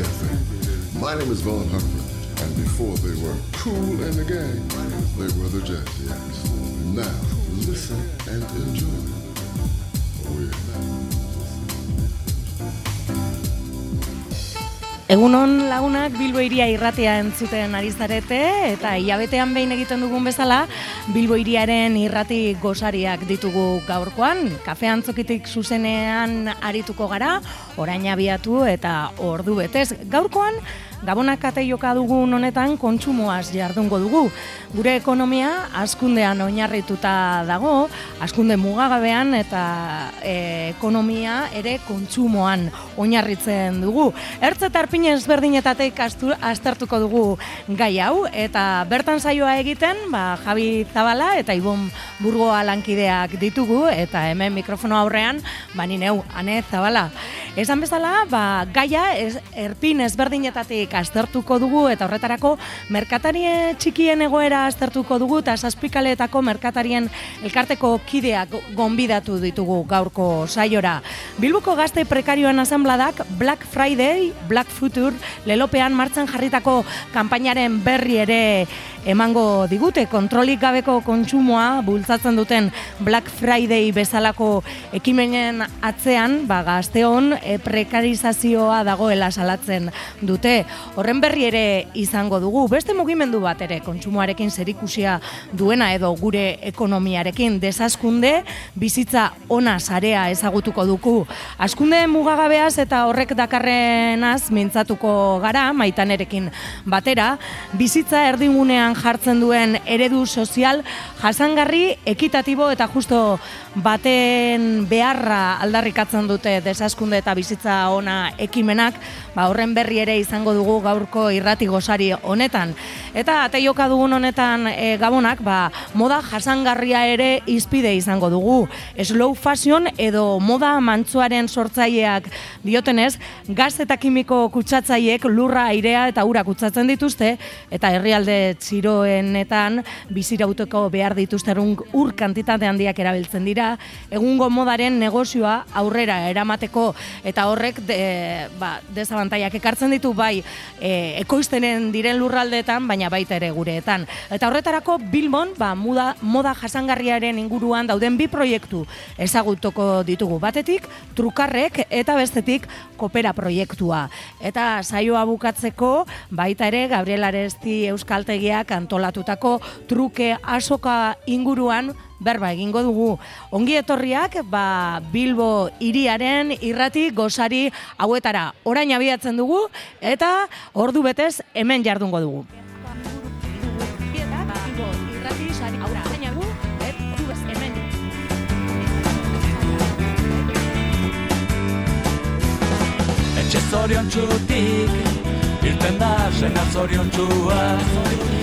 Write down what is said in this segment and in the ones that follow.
Cafe. My name is Vaughn Harper, and before they were cool in the gang, they were the Jazzians. Now, listen and enjoy. Egunon lagunak Bilbo iria irratia entzuten ari zarete eta hilabetean behin egiten dugun bezala Bilbo iriaren irrati gosariak ditugu gaurkoan. Kafe antzokitik zuzenean arituko gara, orain abiatu eta ordu betez. Gaurkoan Gabonak kate joka dugun honetan kontsumoaz jardungo dugu. Gure ekonomia askundean oinarrituta dago, askunde mugagabean eta e, ekonomia ere kontsumoan oinarritzen dugu. Ertz eta arpin ezberdinetatek aztertuko dugu gai hau eta bertan saioa egiten ba, Javi Zabala eta Ibon Burgoa lankideak ditugu eta hemen mikrofono aurrean ba, neu, ane Zabala. Esan bezala, ba, gaia ez, erpin ezberdinetatik aztertuko dugu eta horretarako merkatarie txikien egoera aztertuko dugu eta saspikaleetako merkatarien elkarteko kideak gonbidatu ditugu gaurko saiora. Bilbuko gazte prekarioan asambladak Black Friday, Black Future, lelopean martxan jarritako kanpainaren berri ere emango digute kontrolik gabeko kontsumoa bultzatzen duten Black Friday bezalako ekimenen atzean, ba gazteon e, prekarizazioa dagoela salatzen dute. Horren berri ere izango dugu, beste mugimendu bat ere kontsumoarekin zerikusia duena edo gure ekonomiarekin desaskunde bizitza ona sarea ezagutuko duku. Askunde mugagabeaz eta horrek dakarrenaz mintzatuko gara maitanerekin batera, bizitza erdingunean jartzen duen eredu sozial jasangarri, ekitatibo eta justo baten beharra aldarrikatzen dute desaskunde eta bizitza ona ekimenak, ba horren berri ere izango dugu gaurko irrati gozari honetan. Eta ateioka dugun honetan e, gabonak, ba, moda jasangarria ere izpide izango dugu. Slow fashion edo moda mantzuaren sortzaileak diotenez, gaz eta kimiko kutsatzaileek lurra airea eta ura kutsatzen dituzte, eta herrialde txiroenetan bizirauteko behar dituzterun ur kantitate handiak erabiltzen dira, egungo modaren negozioa aurrera eramateko eta horrek de, ba, desabantaiak ekartzen ditu bai e, ekoiztenen diren lurraldeetan, baina baita ere gureetan. Eta horretarako Bilbon ba, muda, moda jasangarriaren inguruan dauden bi proiektu ezagutuko ditugu. Batetik, trukarrek eta bestetik kopera proiektua. Eta saioa bukatzeko, baita ere, Gabriel Aresti Euskaltegiak antolatutako truke asoka inguruan berba egingo dugu. Ongi etorriak, ba, Bilbo iriaren irrati gozari hauetara orain abiatzen dugu eta ordu betez hemen jardungo dugu. Etxe zorion txutik, irten da sena zorion txua,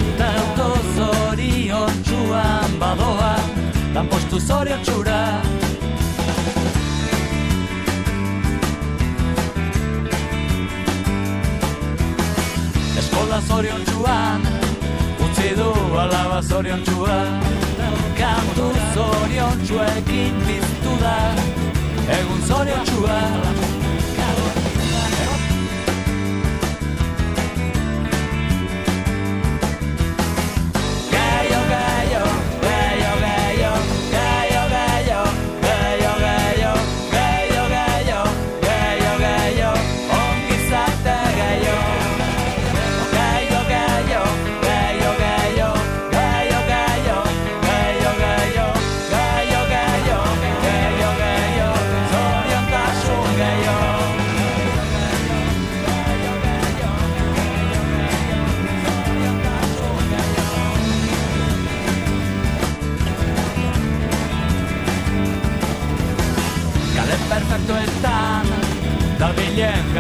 eta auto zorion txuan badoa, tan postu zorion txura. Eskola zorion txuan, utzi du alaba zorion txua, kantu zorion txuekin biztu da, egun zorion txua.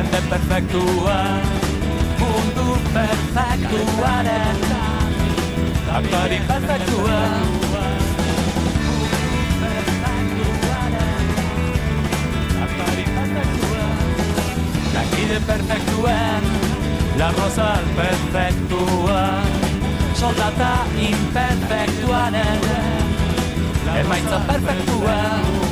Jende perfektua Mundu perfektuaren Aktori perfektua Lankide perfektuen La rosa perfektua Soldata imperfektuaren Emaitza perfektua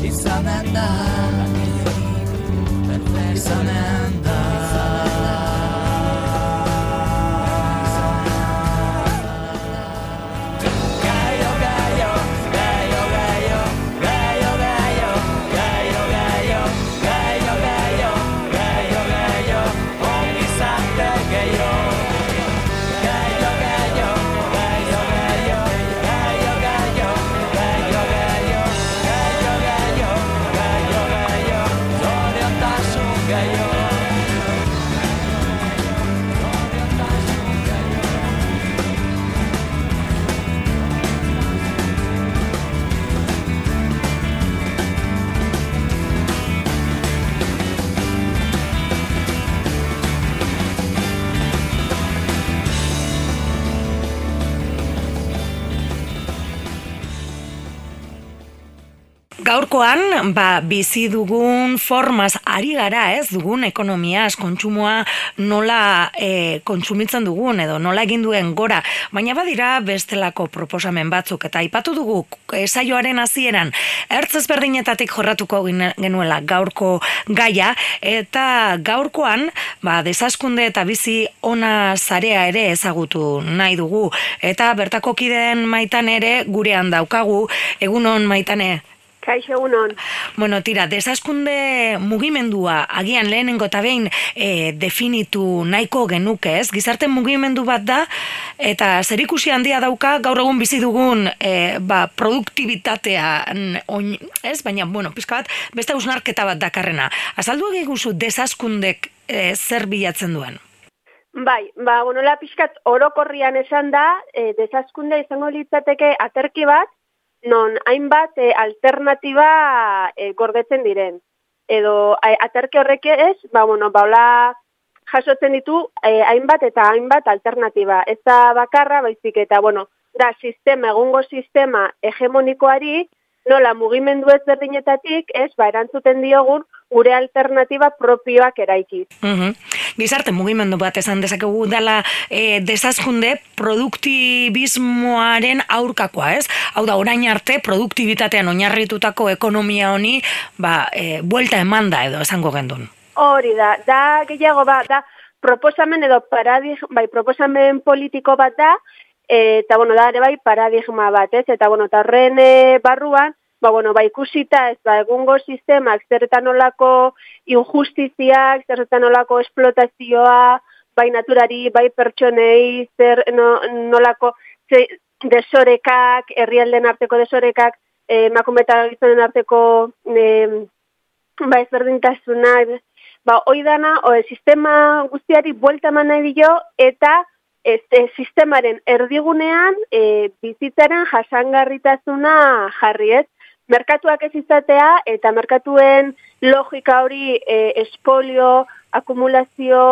Hiszen ennek, hiszen nem Gaurkoan, ba, bizi dugun formaz ari gara, ez, dugun ekonomiaz, kontsumoa nola e, kontsumitzen dugun edo nola egin duen gora, baina badira bestelako proposamen batzuk eta aipatu dugu e, saioaren hasieran ertz ezberdinetatik jorratuko genuela gaurko gaia. Eta gaurkoan, ba, desaskunde eta bizi ona zarea ere ezagutu nahi dugu. Eta bertako kideen maitan ere gurean daukagu, egunon maitane, Kaixo egunon. Bueno, tira, desaskunde mugimendua agian lehenengo eta behin e, definitu nahiko genuke, ez? Gizarte mugimendu bat da eta zerikusi handia dauka gaur egun bizi dugun e, ba, produktibitatea oin, ez? Baina, bueno, pizka bat, beste ausnarketa bat dakarrena. Azaldu egiguzu desaskundek e, zer bilatzen duen? Bai, ba, bueno, la pixkat orokorrian esan da, e, desaskunde izango litzateke aterki bat, non hainbat e, alternatiba e, gordetzen diren. Edo a, aterki horrek ez, ba, bueno, baula jasotzen ditu e, hainbat eta hainbat alternatiba. Ez da bakarra, baizik eta, bueno, da sistema, egungo sistema hegemonikoari, nola mugimendu ezberdinetatik, ez, ba, erantzuten diogun, gure alternatiba propioak eraikiz. Mhm. Gizarte mugimendu bat esan dezakegu dela e, desazkunde produktibismoaren aurkakoa, ez? Hau da, orain arte produktibitatean oinarritutako ekonomia honi ba, e, buelta emanda edo esango gendun. Hori da, da gehiago ba, da proposamen edo paradig, bai, proposamen politiko bat da, eta bueno, da ere bai paradigma bat, ez? Eta bueno, eta horren eh, barruan, ba, bueno, ba, ikusita ez ba, egungo sistemak zerretan olako injustiziak, zerretan olako esplotazioa, bai naturari, bai pertsonei, zer no, nolako ze, desorekak, herrialden arteko desorekak, eh, emakume eta gizonen arteko eh, ba, ezberdintasunak, ba, hoi dana, o, e, sistema guztiari buelta eman nahi dio, eta ez, e, sistemaren erdigunean e, bizitzaren jasangarritasuna jarri ez. Merkatuak ez izatea eta merkatuen logika hori e, espolio, akumulazio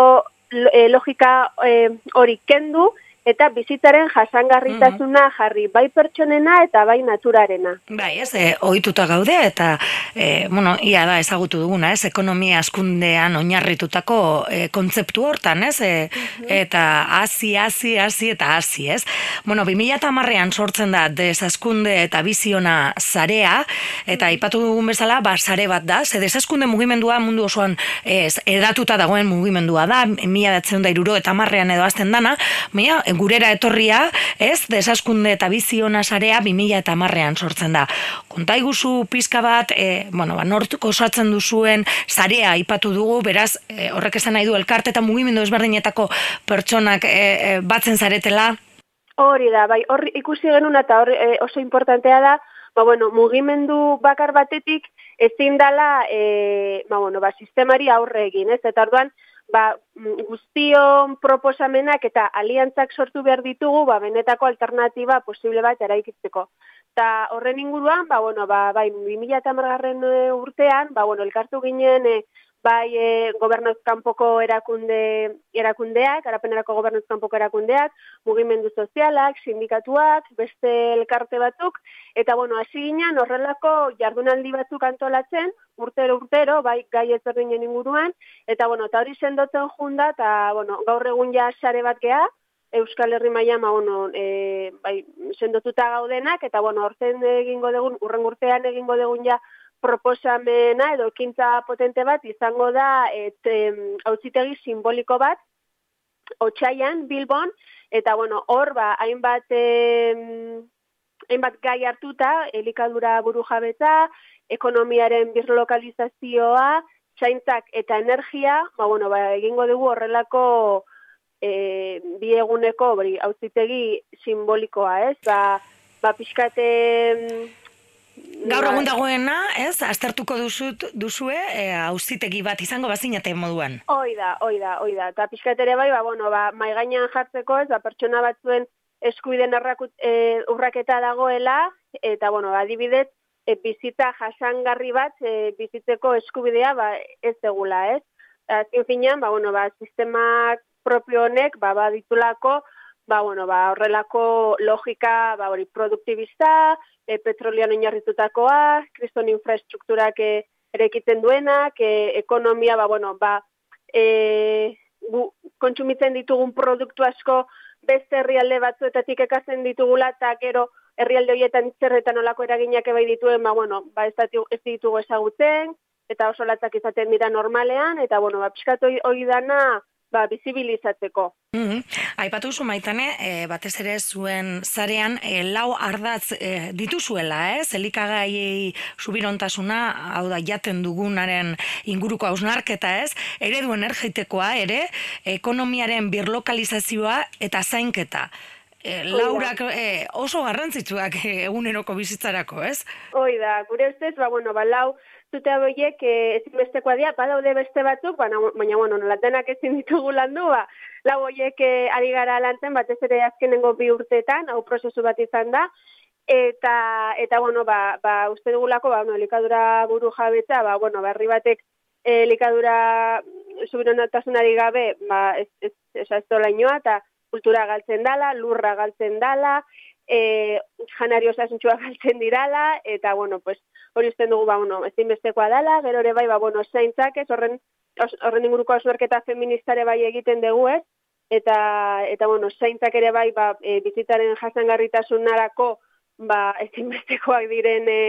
e, logika e, hori kendu eta bizitzaren jasangarritasuna jarri bai pertsonena eta bai naturarena. Bai, ez, e, ohituta gaude eta e, bueno, ia da ezagutu duguna, ez, ekonomia askundean oinarritutako e, kontzeptu hortan, ez, e, eta hasi, hasi, hasi eta hasi, ez. Bueno, 2010ean sortzen da desaskunde eta biziona zarea, eta aipatu dugun bezala, ba, sare bat da, ze desaskunde mugimendua mundu osoan ez, edatuta dagoen mugimendua da, mila behatzen da iruro eta marrean edo azten dana, baina gurera etorria, ez, desaskunde eta biziona sarea 2000 eta marrean sortzen da. Konta iguzu pizka bat, e, bueno, ba, nortuk osatzen duzuen sarea aipatu dugu, beraz, e, horrek esan nahi du elkarte eta mugimendu ezberdinetako pertsonak e, e, batzen zaretela, Hori da, bai, hor ikusi genuen eta hor e, oso importantea da, ba, bueno, mugimendu bakar batetik ezin dala, e, ba, bueno, ba, sistemari aurre egin, ez? Eta orduan, ba, guztion proposamenak eta aliantzak sortu behar ditugu, ba, benetako alternatiba posible bat eraikitzeko. Eta horren inguruan, ba, bueno, ba, bai, 2000 eta urtean, ba, bueno, elkartu ginen, e, bai e, gobernuz erakunde, erakundeak, garapenerako gobernuz kanpoko erakundeak, mugimendu sozialak, sindikatuak, beste elkarte batzuk, eta bueno, hasi ginen horrelako jardunaldi batzuk antolatzen, urtero urtero, bai gai ezberdinen inguruan, eta bueno, eta hori sendotzen junda, eta bueno, gaur egun ja sare bat geha, Euskal Herri Maia, ma, bueno, e, bai, sendotuta gaudenak, eta bueno, hortzen egingo dugun, urren urtean egingo dugun ja, proposamena edo ekintza potente bat izango da et auzitegi simboliko bat otsaian Bilbon eta bueno hor ba hainbat hainbat gai hartuta elikadura burujabetza ekonomiaren birlokalizazioa txaintzak eta energia ba bueno ba egingo dugu horrelako e, bi eguneko auzitegi simbolikoa ez? Ba ba pixkate Gaur bai. egun dagoena, ez, aztertuko duzut, duzue, e, auzitegi bat izango bazinate moduan. Hoi da, hoi da, hoi da. Eta pixkatere bai, ba, bueno, ba, maigainan jartzeko, ez, ba, pertsona batzuen eskuiden errakut, e, urraketa dagoela, eta, bueno, adibidez, e, bizitza jasangarri bat, e, bizitzeko eskubidea, ba, ez egula, ez. Azken finean, ba, bueno, ba, sistemak propio honek, ba, ba, ditulako, ba, bueno, ba, horrelako logika, ba, hori, produktibista, e, petrolian oinarritutakoa, kriston infrastrukturak e, ere egiten duenak, e, ekonomia, ba, bueno, ba, e, gu, kontsumitzen ditugun produktu asko beste herrialde batzuetatik ekatzen ditugula, eta gero herrialde horietan zerretan olako eraginak ebai dituen, ba, bueno, ba, ez, ez ditugu ezagutzen, eta oso latzak izaten dira normalean, eta, bueno, ba, pixkatu hori dana, ba, bizibilizatzeko. Mm -hmm. Aipatu zu maitane, e, batez ere zuen zarean, e, lau ardatz e, dituzuela, ez? Elikagai subirontasuna, hau da, jaten dugunaren inguruko hausnarketa, ez? Eredu energetikoa, ere, ekonomiaren birlokalizazioa eta zainketa. E, laurak e, oso garrantzitsuak eguneroko bizitzarako, ez? Hoi da, gure ustez, ba, bueno, ba, lau, zute aboiek eh, ezinbestekoa dira, badaude beste batzuk, baina, baina bueno, nolatenak ezin ditugu landu, ba, lau oiek eh, ari gara lantzen, batez ere azkenengo bi urteetan, hau prozesu bat izan da, eta, eta bueno, ba, ba, uste dugulako, ba, bueno, elikadura buru jabetza, ba, bueno, berri batek eh, elikadura subironatasunari gabe, ba, ez, ez, ez, ez, dola inoa, eta kultura galtzen dala, lurra galtzen dala, e, janari osasuntxua galtzen dirala, eta, bueno, pues, hori usten dugu, ba, bueno, ezin bestekoa dela, gero ere bai, ba, bueno, zaintzak ez, horren, horren inguruko asuerketa feministare bai egiten dugu ez, eta, eta bueno, zaintzak ere bai, ba, e, bizitzaren jasangarritasun narako, ba, ezin bestekoak diren, e,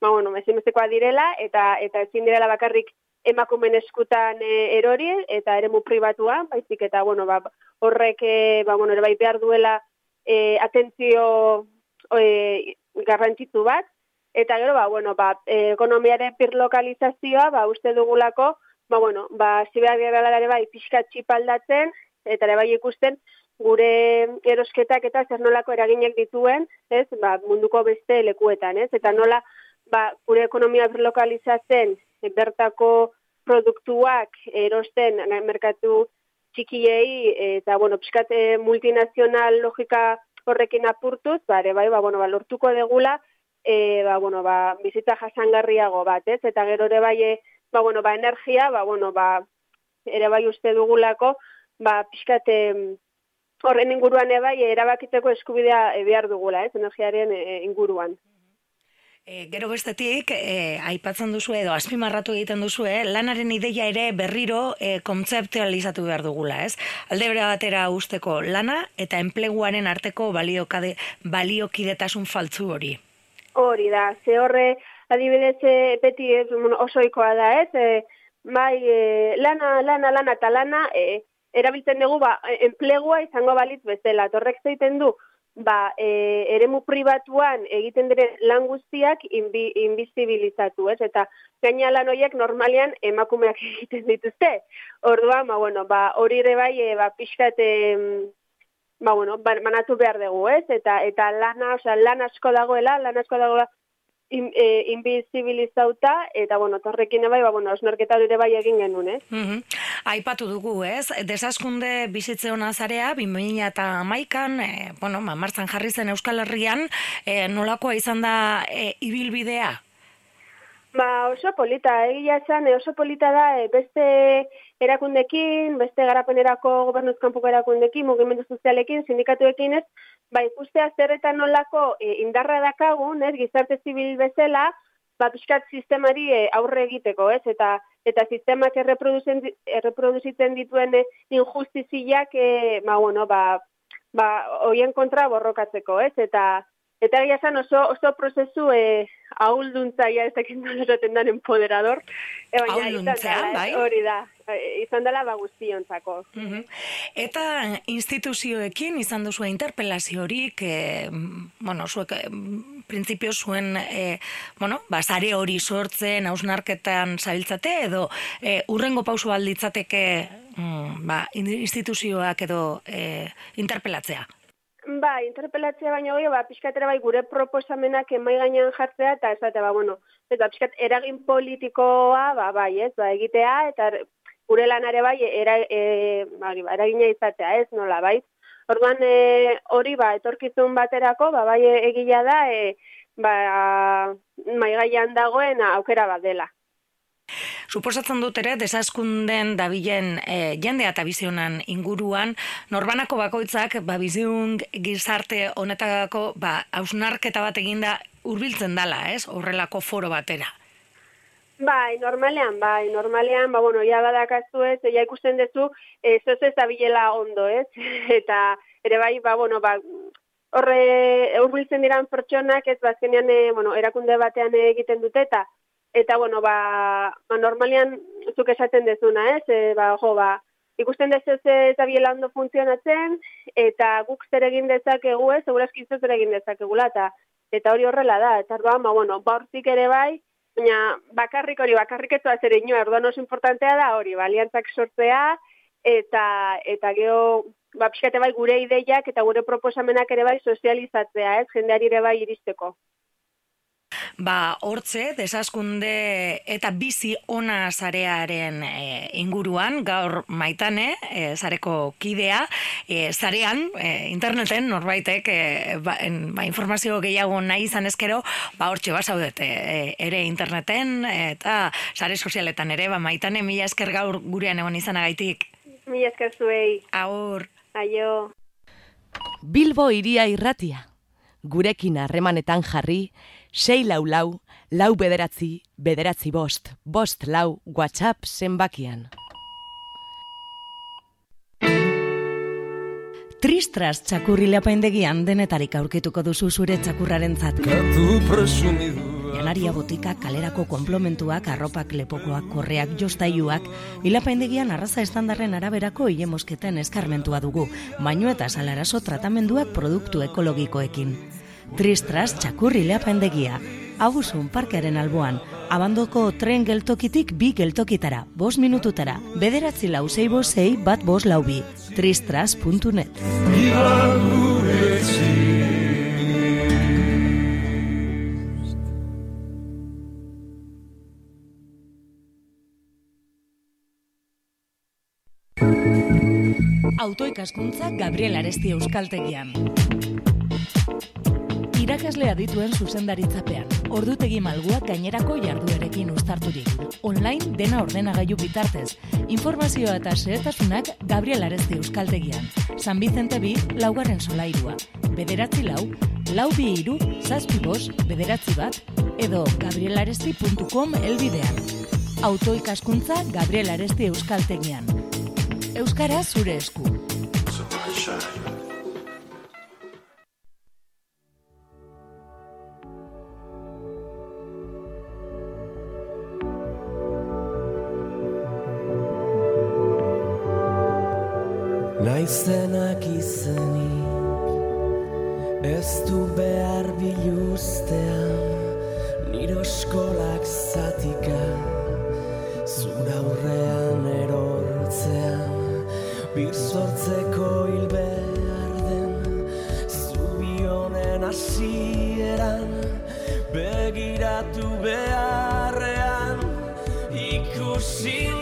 ba, bueno, ezin bestekoak direla, eta, eta ezin direla bakarrik emakumen eskutan e, erori, eta ere mu pribatua, baizik, eta, bueno, ba, horrek, e, ba, bueno, ere bai behar duela, e, atentzio e, garrantzitu bat, eta gero, ba, bueno, ba, e, ekonomiaren pirlokalizazioa, ba, uste dugulako, ba, bueno, ba, zibeak ere bai, pixka txipaldatzen, eta ere bai ikusten, gure erosketak eta zer nolako eraginek dituen, ez, ba, munduko beste lekuetan, ez, eta nola, ba, gure ekonomia birlokalizatzen, bertako produktuak erosten merkatu txikiei eta bueno, pizkate multinazional logika horrekin apurtuz, bare bai, ba bueno, ba lortuko degula e, ba, bueno, ba, bizitza jasangarriago bat, ez? Eta gero ere bai, e, ba, bueno, ba, energia, ba, bueno, ba, ere bai uste dugulako, ba, pixkate horren inguruan ebai erabakitzeko eskubidea behar dugula, ez? Energiaren e, inguruan. E, gero bestetik, e, aipatzen duzu edo azpimarratu egiten duzu, eh? lanaren ideia ere berriro e, kontzeptualizatu behar dugula, ez? Alde bera batera usteko lana eta enpleguaren arteko baliokade, baliokidetasun faltzu hori. Hori da, ze horre adibidez beti ez, osoikoa da, ez? E, bai, e, lana, lana, lana eta lana, e, erabiltzen dugu, ba, enplegua izango balitz bezala, torrek zeiten du, ba, e, eremu pribatuan egiten diren lan guztiak inbi, inbizibilizatu, ez? Eta gaina lan horiek normalian emakumeak egiten dituzte. Orduan, ba, bueno, ba, hori ere bai, e, ba, pixkat, ba, bueno, ba, manatu behar dugu, ez? Eta, eta lana, oza, lan asko dagoela, lan asko dagoela, in, e, inbizibilizauta, eta, bueno, torrekin bai, ba, bueno, osnorketa dure bai egin genuen, eh? Mm Aipatu dugu, ez? Desaskunde bizitze hona zarea, 2000 eta maikan, e, bueno, ma, martzan jarri zen Euskal Herrian, e, nolakoa izan da e, ibilbidea? Ba, oso polita, egia esan, oso polita da eh, beste erakundekin, beste garapenerako gobernuzkanpoko erakundekin, mugimendu sozialekin, sindikatuekin ez, ba, ikustea zer eta nolako e, indarra dakagun, ez, gizarte zibil bezala, ba, pixkat sistemari e, aurre egiteko, ez, eta eta sistemak erreproduzitzen dituen e, injustiziak, e, ba, bueno, ba, ba, oien kontra borrokatzeko, ez, eta Eta egia esan oso, oso prozesu eh, ahulduntza ja ez dakit nola esaten dan empoderador. E, Ahulduntza, bai? Hori da, eh, izan dela ba guztiontzako. Uh Eta instituzioekin izan duzu interpelazio horik, eh, bueno, zuek, eh, printzipio zuen, eh, bueno, ba, zare hori sortzen, hausnarketan zabiltzate, edo eh, urrengo pausu alditzateke mm, ba, instituzioak edo eh, interpelatzea? Ba, interpelatzea baina goi, ba, pixkatera bai gure proposamenak emai gainean jartzea, eta ez ba, bueno, ez da, pixkat eragin politikoa, ba, bai, ez, ba, egitea, eta gure lanare bai, era, e, ba, ba, eragina izatea, ez, nola, bai. Orduan, e, hori, ba, etorkizun baterako, ba, bai, egila da, e, ba, mai gainean dagoen aukera bat dela. Suposatzen dut ere, desaskunden dabilen e, jendea eta bizionan inguruan, norbanako bakoitzak, ba, biziun gizarte honetako, ba, hausnarketa bat eginda hurbiltzen dala, ez? Horrelako foro batera. Bai, normalean, bai, normalean, ba, bueno, ja badakazu ez, ja ikusten duzu, ez ez ez dabilela ondo, ez? Eta, ere bai, ba, bueno, ba, horre, hurbiltzen diran pertsonak, ez, bazkenean, e, bueno, erakunde batean egiten dute, eta, eta bueno, ba, ba normalian zuk esaten dezuna, ez? E, ba, jo, ba, ikusten dez ez eta biela ondo funtzionatzen, eta guk zer egin dezakegu, ez? Segurazki zer egin dezakegula, eta, eta hori horrela da, eta ba, bueno, bortik ere bai, baina bakarrik hori, bakarrik etua zer ino, erdoan oso importantea da hori, baliantzak sortzea, eta, eta geho, ba, pixkate bai gure ideiak eta gure proposamenak ere bai sozializatzea, ez? Jendeari ere bai iristeko. Ba, hortze, desaskunde eta bizi ona zarearen e, inguruan, gaur maitane, e, zareko kidea, e, zarean, e, interneten, norbaitek, e, ba, ba, informazio gehiago nahi izan ezkero, ba, hortxe basaudete, e, ere interneten, eta zare sozialetan ere, ba, maitane, mila esker gaur gurean egon izanagaitik. Mila esker zuei. Aur. Aio. Bilbo iria irratia. Gurekin harremanetan jarri, sei lau lau, lau bederatzi, bederatzi bost, bost lau, whatsapp zenbakian. Tristras txakurri leapaindegian denetarik aurkituko duzu zure txakurraren zat. Janaria botika, kalerako komplementuak, arropak, lepokoak, korreak, jostaiuak, ilapaindegian arraza estandarren araberako hile mosketen eskarmentua dugu, baino eta salaraso tratamenduak produktu ekologikoekin. Tristras txakurri leapendegia. Agusun parkearen alboan, abandoko tren geltokitik bi geltokitara, bos minututara, bederatzi lau zei zei bat bos lau bi, tristras.net. Autoikaskuntza Gabriel Aresti Euskaltegian irakaslea dituen zuzendaritzapean. Ordutegi malguak gainerako jarduerekin ustarturik. Online dena ordenagailu bitartez. Informazioa eta zehetasunak Gabriel Arezti Euskaltegian. San Vicente bi, laugarren solairua. Bederatzi lau, lau bi iru, zazpi bos, bederatzi bat, edo gabrielaresti.com elbidean. Autoikaskuntza Gabriel Aresti Euskaltegian. Euskara zure esku. Naizenak izenik Ez du behar biluztean Niro eskolak zatika Zura aurrean erortzean Bizortzeko hil behar den. Zubionen asieran Begiratu beharrean Ikusi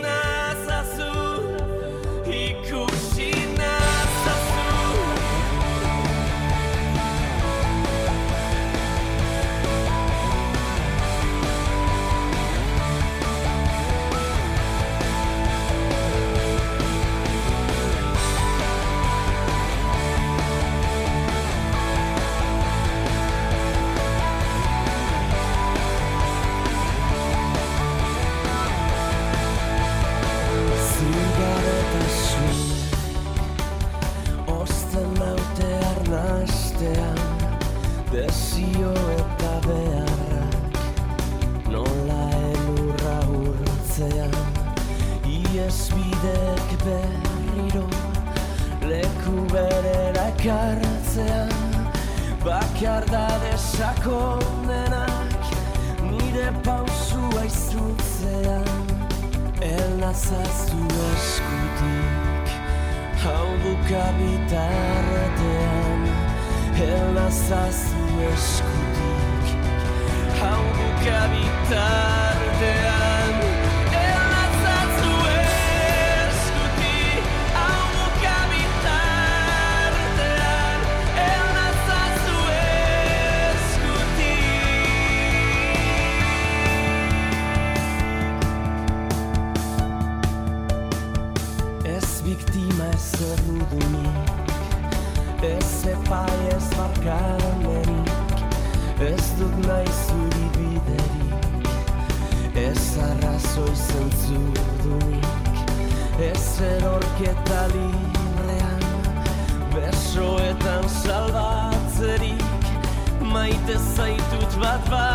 zaitut bat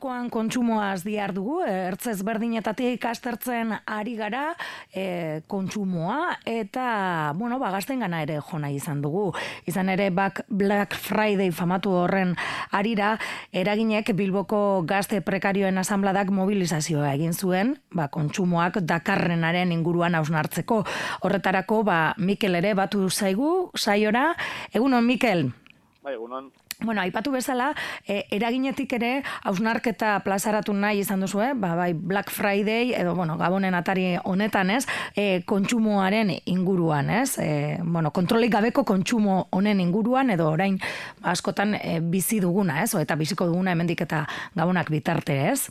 Gaurkoan kontsumoaz diar dugu, ertzez berdinetatik astertzen ari gara e, kontsumoa, eta, bueno, ba, gana ere jona izan dugu. Izan ere, bak Black Friday famatu horren arira, eraginek Bilboko gazte prekarioen asambladak mobilizazioa egin zuen, ba, kontsumoak dakarrenaren inguruan hausnartzeko. Horretarako, ba, Mikel ere batu zaigu, saiora. Egunon, Mikel? Bai, egunon. Bueno, aipatu bezala, e, eraginetik ere hausnarketa plazaratu nahi izan duzu, eh? ba, bai Black Friday edo bueno, Gabonen atari honetan, ez? E, kontsumoaren inguruan, ez? E, bueno, kontrolik gabeko kontsumo honen inguruan edo orain askotan e, bizi duguna, ez? O, eta biziko duguna hemendik eta Gabonak bitarte, ez?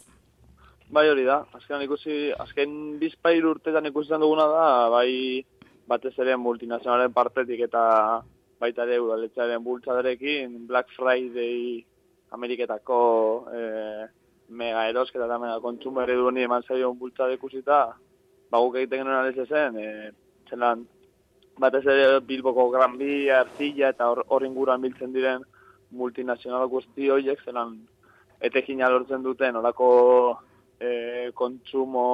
Bai hori da, azken ikusi, azken bizpair urtetan ikusi duguna da, bai batez ere multinazionalen partetik eta baita ere udaletxaren bultzadarekin Black Friday Ameriketako e, mega erosketa eta mega kontsumo eredu honi eman zaion bultzada ikusita, ba guk egiten genuen alez zen, e, zelan batez ere Bilboko Gran Via, Ercilla eta hor, inguruan biltzen diren multinazional guzti horiek, zelan etekina lortzen duten olako e, kontsumo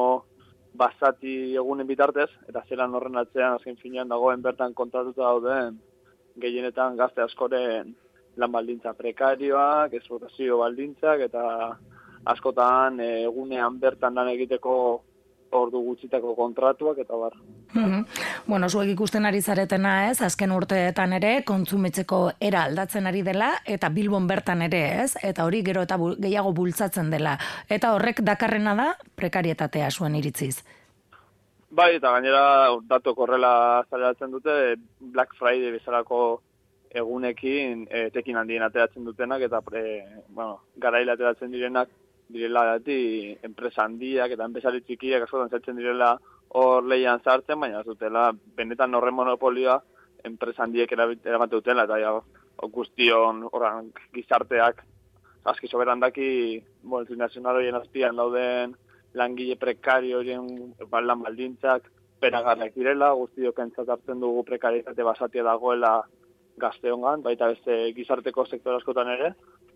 basati egunen bitartez, eta zelan horren atzean azken finean dagoen bertan kontratuta dauden gehienetan gazte askoren lan baldintza prekarioak, esplotazio baldintzak, eta askotan e, egunean bertan lan egiteko ordu gutxitako kontratuak, eta bar. Mhm. Bueno, zuek ikusten ari zaretena ez, azken urteetan ere, kontsumitzeko era aldatzen ari dela, eta Bilbon bertan ere ez, eta hori gero eta bul- gehiago bultzatzen dela. Eta horrek dakarrena da, prekarietatea zuen iritziz. Bai, eta gainera datu korrela zaleratzen dute Black Friday bezalako egunekin e, tekin handien ateratzen dutenak eta pre, bueno, garaile ateratzen direnak direla dati enpresa handiak eta enpresari txikiak askotan zaitzen direla hor leian sartzen, baina ez dutela benetan horren monopolioa enpresa handiek eramaten dutela eta ja, guztion oran gizarteak aski soberan daki multinazional horien azpian dauden langile prekario horien lan baldintzak peragarrak direla, guztiok entzat hartzen dugu prekarietate basatia dagoela gazteongan, baita beste gizarteko sektor askotan ere,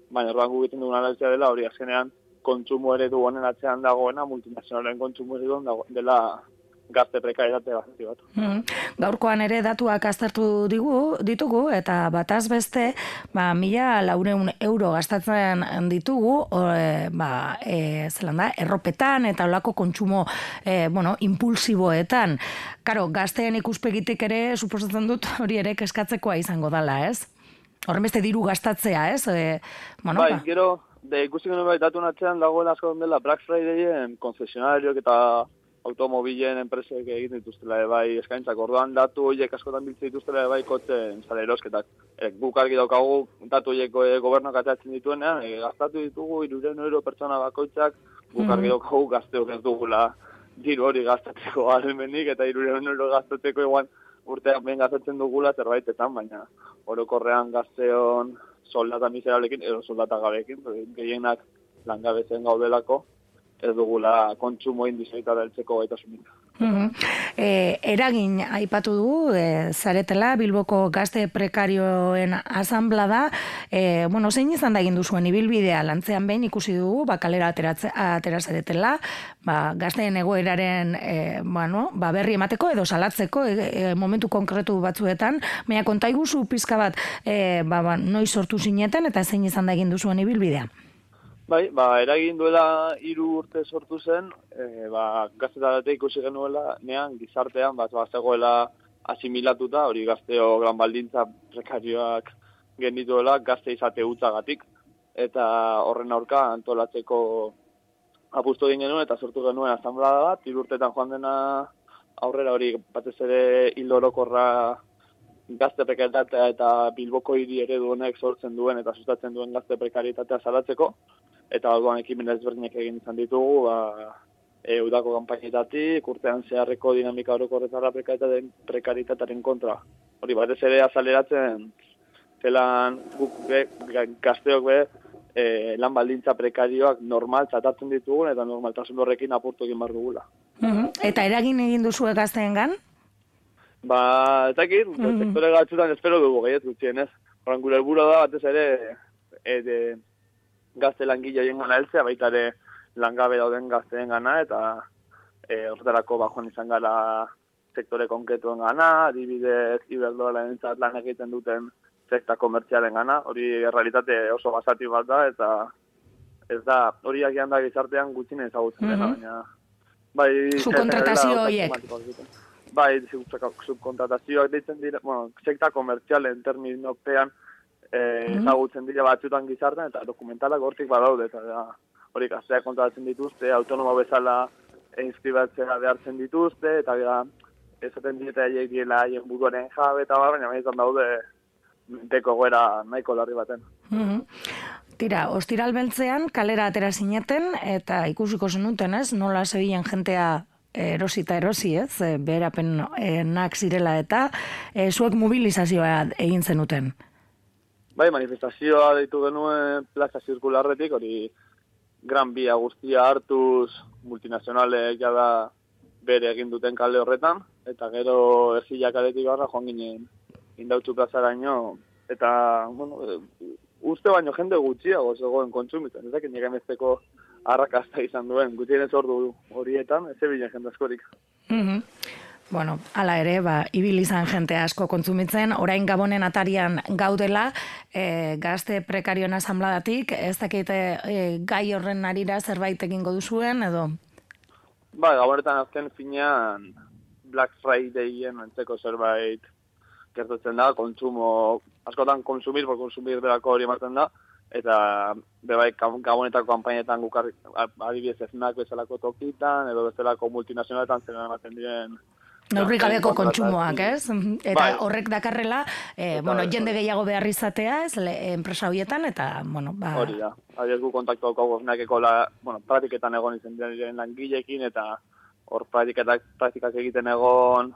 baina orduan egiten dugun analizia dela hori azkenean kontsumo eredu honen atzean dagoena, multinazionalen kontsumo dago, dela gazte prekarietate basati bat. Mhm. Gaurkoan ere datuak aztertu digu, ditugu, eta bataz beste, ba, mila laureun euro gastatzen ditugu, o, e, ba, e, zelan da, erropetan eta olako kontsumo, e, bueno, impulsiboetan. Karo, gazteen ikuspegitik ere, suposatzen dut, hori ere keskatzekoa izango dala, ez? Horren beste diru gastatzea, ez? E, bueno, bai, ba. gero, de ikusi genuen bai datu atzean dagoela asko dela Black Fridayen koncesionariok eta automobilen enpresek egiten dituztela bai eskaintzak. Orduan datu horiek askotan biltzen dituztela bai kotzen sale erosketak. E, guk argi daukagu datu horiek e, gobernuak ateratzen dituenean, e, gastatu ditugu 300 euro pertsona bakoitzak, guk argi daukagu gazteok ez dugula diru hori gastatzeko almenik eta 300 euro gastatzeko igual urteak behin gastatzen dugula zerbaitetan, baina orokorrean gazteon soldata miserablekin edo soldata gabekin, gehienak langabezen gaudelako, ez dugula kontsumo indizeita deltzeko gaitasunik. Mhm. E, eragin aipatu du, e, zaretela, Bilboko gazte prekarioen asamblada, e, bueno, zein izan da egin duzuen ibilbidea lantzean behin ikusi dugu, ba, kalera ateratze, atera zaretela, ba, gazteen egoeraren e, bueno, ba, berri emateko edo salatzeko e, e, momentu konkretu batzuetan, baina konta iguzu pizka bat, e, ba, ba, noiz sortu zineten eta zein izan da egin duzuen ibilbidea. Bai, ba, eragin duela hiru urte sortu zen, e, ba, gaztetarate ikusi genuela, nean, gizartean, bat, bazegoela asimilatuta, hori gazteo gran baldintza prekarioak genituela, gazte izate utzagatik, eta horren aurka antolatzeko apustu egin genuen, eta sortu genuen asamblada bat, hiru urtetan joan dena aurrera hori batez ere hil orokorra gazte prekaritatea eta Bilboko hiri eredu honek sortzen duen eta sustatzen duen gazte prekaritatea salatzeko, eta orduan ekimen ezberdinak egin izan ditugu, ba, e, udako kanpainetatik, urtean zeharreko dinamika orokorretara prekaritateen, prekaritatearen kontra. Hori batez ere azaleratzen, zelan guk be, ga- gazteok be, e, lan baldintza prekarioak normal tratatzen ditugun eta normaltasun horrekin apurtu egin behar dugula. Mhm. Eta eragin egin duzue gazteengan? Ba, ez dakit, Mhm. sektore gatzutan espero dugu gehiet gutxien, ez? Horan gure helburua da batez ere e, de, gazte langile horien gana heltzea, baita ere langabe dauden gazteen gana, eta e, horretarako bajoan izan gara sektore konkretuen gana, adibidez, iberdrola entzat lan egiten duten sekta komertzialen gana, hori realitate oso basati bat da, eta ez da, hori agian da gizartean gutxien ezagutzen dena, Mhm. baina bai... Subkontratazio horiek. Bai, sub- subkontratazioak deitzen dira, bueno, sekta komertzialen terminopean ezagutzen dira batzutan gizartean, eta dokumentalak hortik badaude, eta da, hori gazteak kontatzen dituzte, autonomo bezala inskribatzea behartzen dituzte, eta gara, esaten dieta haiek diela haien buruaren jabe eta baina benetan daude deko goera nahiko larri baten. Mhm. Tira, ostiral beltzean kalera atera zineten eta ikusiko zenuten, ez? Nola zebilen jentea erosi eta erosi, ez? E, Beherapenak zirela eta e, zuek mobilizazioa egin zenuten. Bai, manifestazioa deitu genuen plaza zirkularretik, hori gran bia guztia hartuz multinazionalek jada bere egin duten kale horretan, eta gero ergila kaletik barra joan ginen indautxu plazaraino, eta, bueno, uste baino jende gutxiago zegoen kontsumitzen, ez dakit nire mezteko arrakasta izan duen, gutienez ordu horietan, ez ebilen jende askorik. Mhm. Bueno, hala ere, ba, ibil izan jente asko kontsumitzen, orain gabonen atarian gaudela, e, gazte prekarioen asambladatik, ez dakite e, gai horren arira zerbait egingo duzuen, edo? Ba, gabonetan azken finean Black Fridayen antzeko zerbait gertatzen da, kontsumo, askotan konsumir, por konsumir berako hori ematen da, eta bebai gabonetako kanpainetan gukar adibidez eznak bezalako tokitan, edo bezalako multinazionaletan zer ematen diren Neurri gabeko kontsumoak, ez? Mhm. Eta Bai. horrek dakarrela, e, Eta bueno, ez, jende hori. gehiago behar izatea, ez, le, enpresa horietan, eta, bueno, ba... Hori da. Adibidez gu kontaktu esnakeko la, bueno, praktiketan egon izen diren langilekin eta hor praktiketak, praktikak egiten egon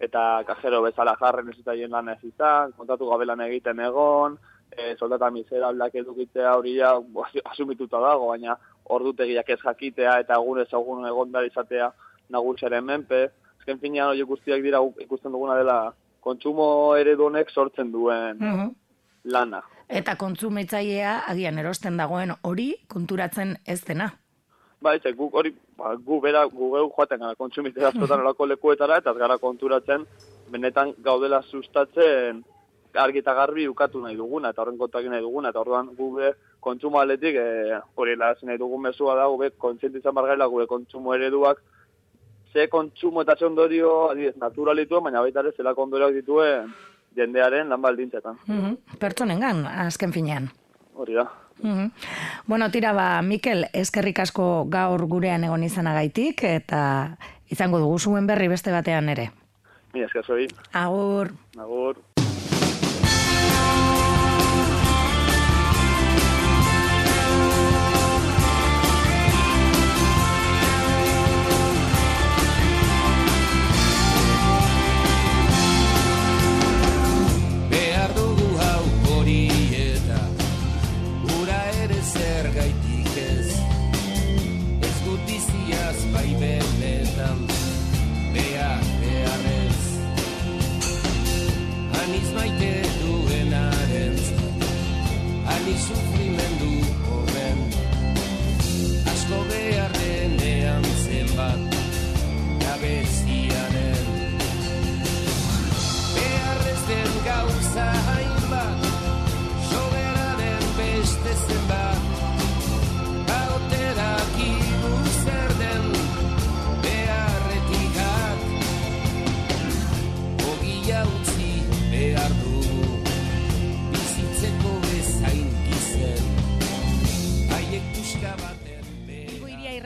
eta kajero bezala jarren ez zitaien lan ez izan, kontatu gabe lan egiten egon, e, soldata miserableak edukitzea hori ja asumituta dago, baina ordutegiak ez jakitea eta egunez egun egon da izatea nagusiaren menpe. Ezken finean hori guztiak dira ikusten duguna dela kontsumo eredu honek sortzen duen Mhm. lana. Eta kontsumitzailea agian erosten dagoen hori konturatzen ez dena. Bai, ze guk hori, ba, gu bera, gu geu joaten gara kontsumitzea askotan olako lekuetara, eta gara konturatzen, benetan gaudela sustatzen argi eta garbi ukatu nahi duguna, eta horren kontak nahi duguna, eta orduan gu be kontsumo aletik, e, hori lehazin nahi dugun mesua da, gu be kontzientizan bargaila gure kontsumo ereduak, ze kontsumo eta ze ondorio, adibidez, naturalitu, baina baita ere zelako ondorioak dituen jendearen lan baldintzetan. Mhm. Pertsonengan, azken finean. Hori da. Mhm. Bueno, tira ba, Mikel, eskerrik asko gaur gurean egon izanagaitik, eta izango dugu zuen berri beste batean ere. Mi esker zoi, Agur. agur.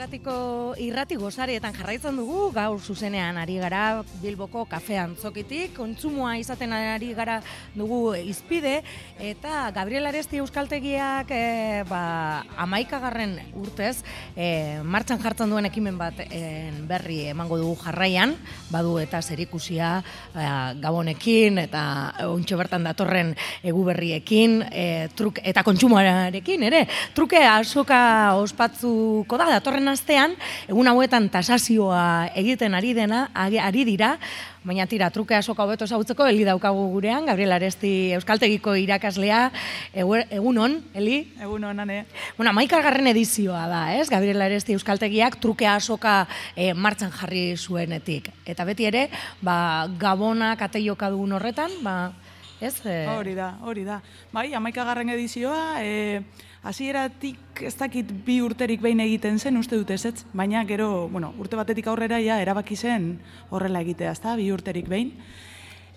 Irratiko irrati gozarietan jarraitzen dugu, gaur zuzenean ari gara Bilboko kafe antzokitik, kontsumoa izaten ari gara dugu izpide, eta Gabriel Aresti Euskaltegiak e, ba, amaikagarren urtez e, martxan jartzen duen ekimen bat en, berri emango dugu jarraian, badu eta zerikusia e, gabonekin eta ontxo bertan datorren egu berriekin, e, truk, eta kontsumoarekin ere, truke asoka ospatzuko da, datorren astean, egun hauetan tasazioa egiten ari dena, ari dira, baina tira, truke asoka hobeto ezagutzeko, Eli daukagu gurean, Gabriel Aresti Euskaltegiko irakaslea, egun on, Eli? Egun honane. Bueno, amaikargarren edizioa da, ez? Gabriel Aresti Euskaltegiak truke asoka e, martxan jarri zuenetik. Eta beti ere, ba, gabonak ateioka dugun horretan, ba, ez? E, Hori da, hori da. Bai, amaikagarren edizioa, e, hasieratik ez dakit bi urterik behin egiten zen, uste dut ez, ez? Baina gero, bueno, urte batetik aurrera ja erabaki zen horrela egitea, ezta? Bi urterik behin.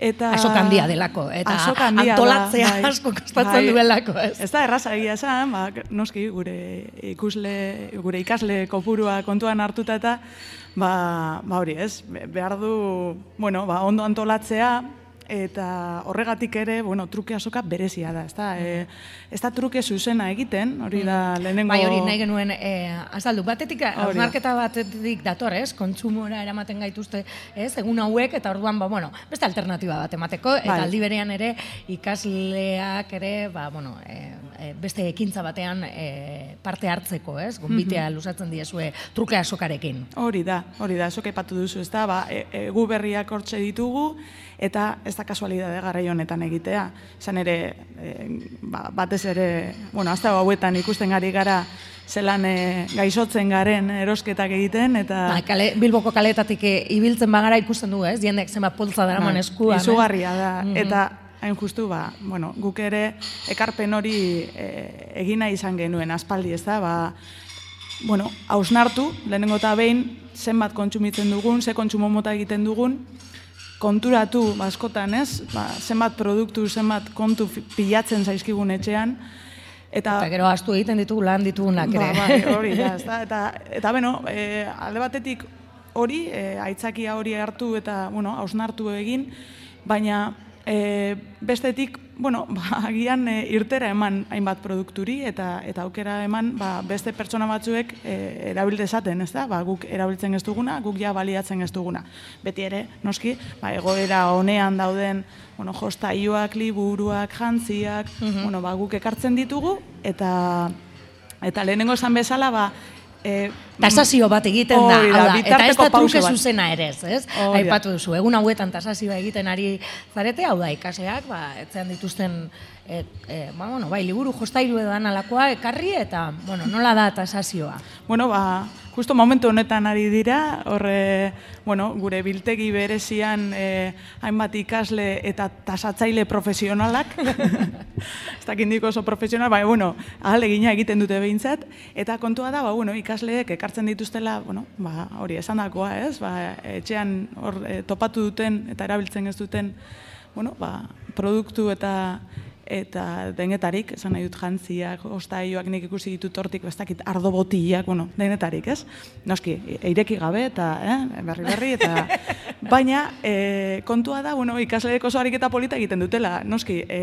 Eta Asok handia delako, eta handia da, antolatzea bai. asko kostatzen duelako, ez? Ez da erraza egia esan, ba, noski gure ikusle, gure ikasle kopurua kontuan hartuta eta ba, ba hori ez, be- behar du, bueno, ba, ondo antolatzea, eta horregatik ere, bueno, truke asoka berezia da, ez da, e, ez da truke zuzena egiten, hori da lehenengo... Bai, hori nahi genuen e, azaldu. Batetik, hausnarketa batetik dator, ez? Kontsumora eramaten gaituzte, ez? Egun hauek, eta orduan, ba, bueno, beste alternatiba bat emateko, eta Bai. aldi berean ere, ikasleak ere, ba, bueno, e, e, beste ekintza batean e, parte hartzeko, ez? Gonbitea Mhm. luzatzen diezue truke asokarekin. Hori da, hori da, esok aipatu duzu, ez da, ba, e, egu berriak hortxe ditugu, eta ez da kasualidade garai honetan egitea. Izan ere, e, ba, batez ere, bueno, azte hauetan ikusten ari gara, zelan e, gaixotzen garen erosketak egiten, eta... Ba, kale, Bilboko kaletatik e, ibiltzen bagara ikusten du, ez? Jendek zenbat poltza daraman Bai, eskuan, ez? Izugarria da, Mhm. eta hain justu, ba, bueno, guk ere ekarpen hori e, egina izan genuen aspaldi, ez da, ba, bueno, hausnartu, lehenengo eta behin, zenbat kontsumitzen dugun, ze kontsumo mota egiten dugun, konturatu, askotan, ez, ba, zenbat produktu, zenbat kontu pilatzen zaizkigun etxean, eta... Eta gero astu egiten ditugu lan ditugunak ere. Ba, bai, hori da, ezta? Eta, eta beno, e, alde batetik hori, e, aitzakia hori hartu eta, bueno, hausnartu egin, baina e, bestetik, bueno, ba, agian e, irtera eman hainbat produkturi eta eta aukera eman ba, beste pertsona batzuek e, erabil dezaten, ez da? Ba, guk erabiltzen ez duguna, guk ja baliatzen ez duguna. Beti ere, noski, ba, egoera honean dauden bueno, jostailuak, liburuak, jantziak, bueno, ba, guk ekartzen ditugu, eta eta lehenengo esan bezala, ba, e, Tasazio bat egiten da, hau da, eta ez da truke zuzena ere, ez, ez? Da. Aipatu duzu, egun hauetan tasazioa egiten ari zarete, hau da, ikaseak, ba, etzean dituzten, e, e, ba, bueno, bai, liburu jostailu edo analakoa ekarri, eta, bueno, nola da tasazioa? Bueno, ba, justo momentu honetan ari dira, horre, bueno, gure biltegi berezian eh, hainbat ikasle eta tasatzaile profesionalak, ez dakit nik oso profesional, baina, bueno, ahal egina egiten dute behintzat, eta kontua da, ba, bueno, ikasleek ekartzen dituztela, bueno, ba, hori esan dakoa, ez, ba, etxean hor eh, topatu duten eta erabiltzen ez duten, bueno, ba, produktu eta eta denetarik, esan nahi dut jantziak, ostaioak nik ikusi ditut hortik, bestakit ardo botiak, bueno, denetarik, ez? Noski, eireki gabe eta, eh, berri berri, eta baina e, kontua da, bueno, ikasleek oso ariketa polita egiten dutela, noski, e,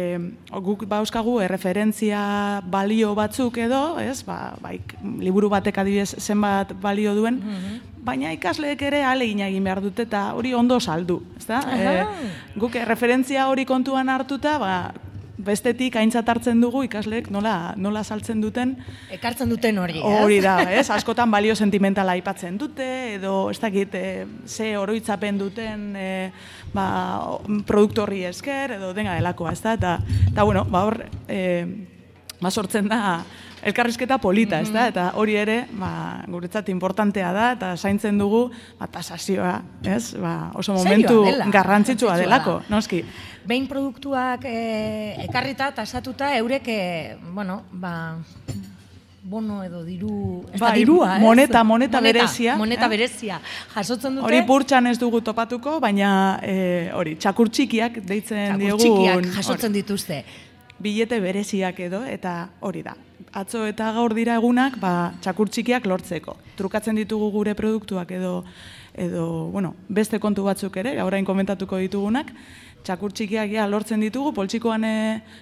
guk bauzkagu erreferentzia balio batzuk edo, ez? Ba, ba, ik- liburu batek adibidez zenbat balio duen, baina ikasleek ere alegina egin behar dute eta hori ondo saldu, ezta? E, guk referentzia hori kontuan hartuta, ba, bestetik aintzat hartzen dugu ikasleek nola, nola saltzen duten Ekartzen duten hori, ez? hori da, ez? Askotan balio sentimentala aipatzen dute edo ez dakit e, ze oroitzapen duten e, ba, produktu horri esker edo denga delakoa, ez da? Eta, eta bueno, ba hor e, ba sortzen da elkarrizketa polita, ez da? Eta hori ere, ba, guretzat importantea da, eta zaintzen dugu, ba, tasazioa, ez? Ba, oso momentu dela, garrantzitsua delako, noski. Behin produktuak e, ekarrita, tasatuta, eurek, e, bueno, ba, bono edo diru, ez da Bai, dirua, ez? moneta- moneta berezia, Moneta eh? berezia. Jasotzen dute, Hori burtsan ez dugu topatuko, baina e, hori, txakur txikiak deitzen diogun. txikiak jasotzen dituzte. Bilete bereziak edo, eta hori da. Atzo eta gaur dira egunak, ba, txakur txikiak lortzeko. Trukatzen ditugu gure produktuak edo, edo bueno, beste kontu batzuk ere, orain komentatuko ditugunak, txakur txikiak ja lortzen ditugu, poltsikoan e,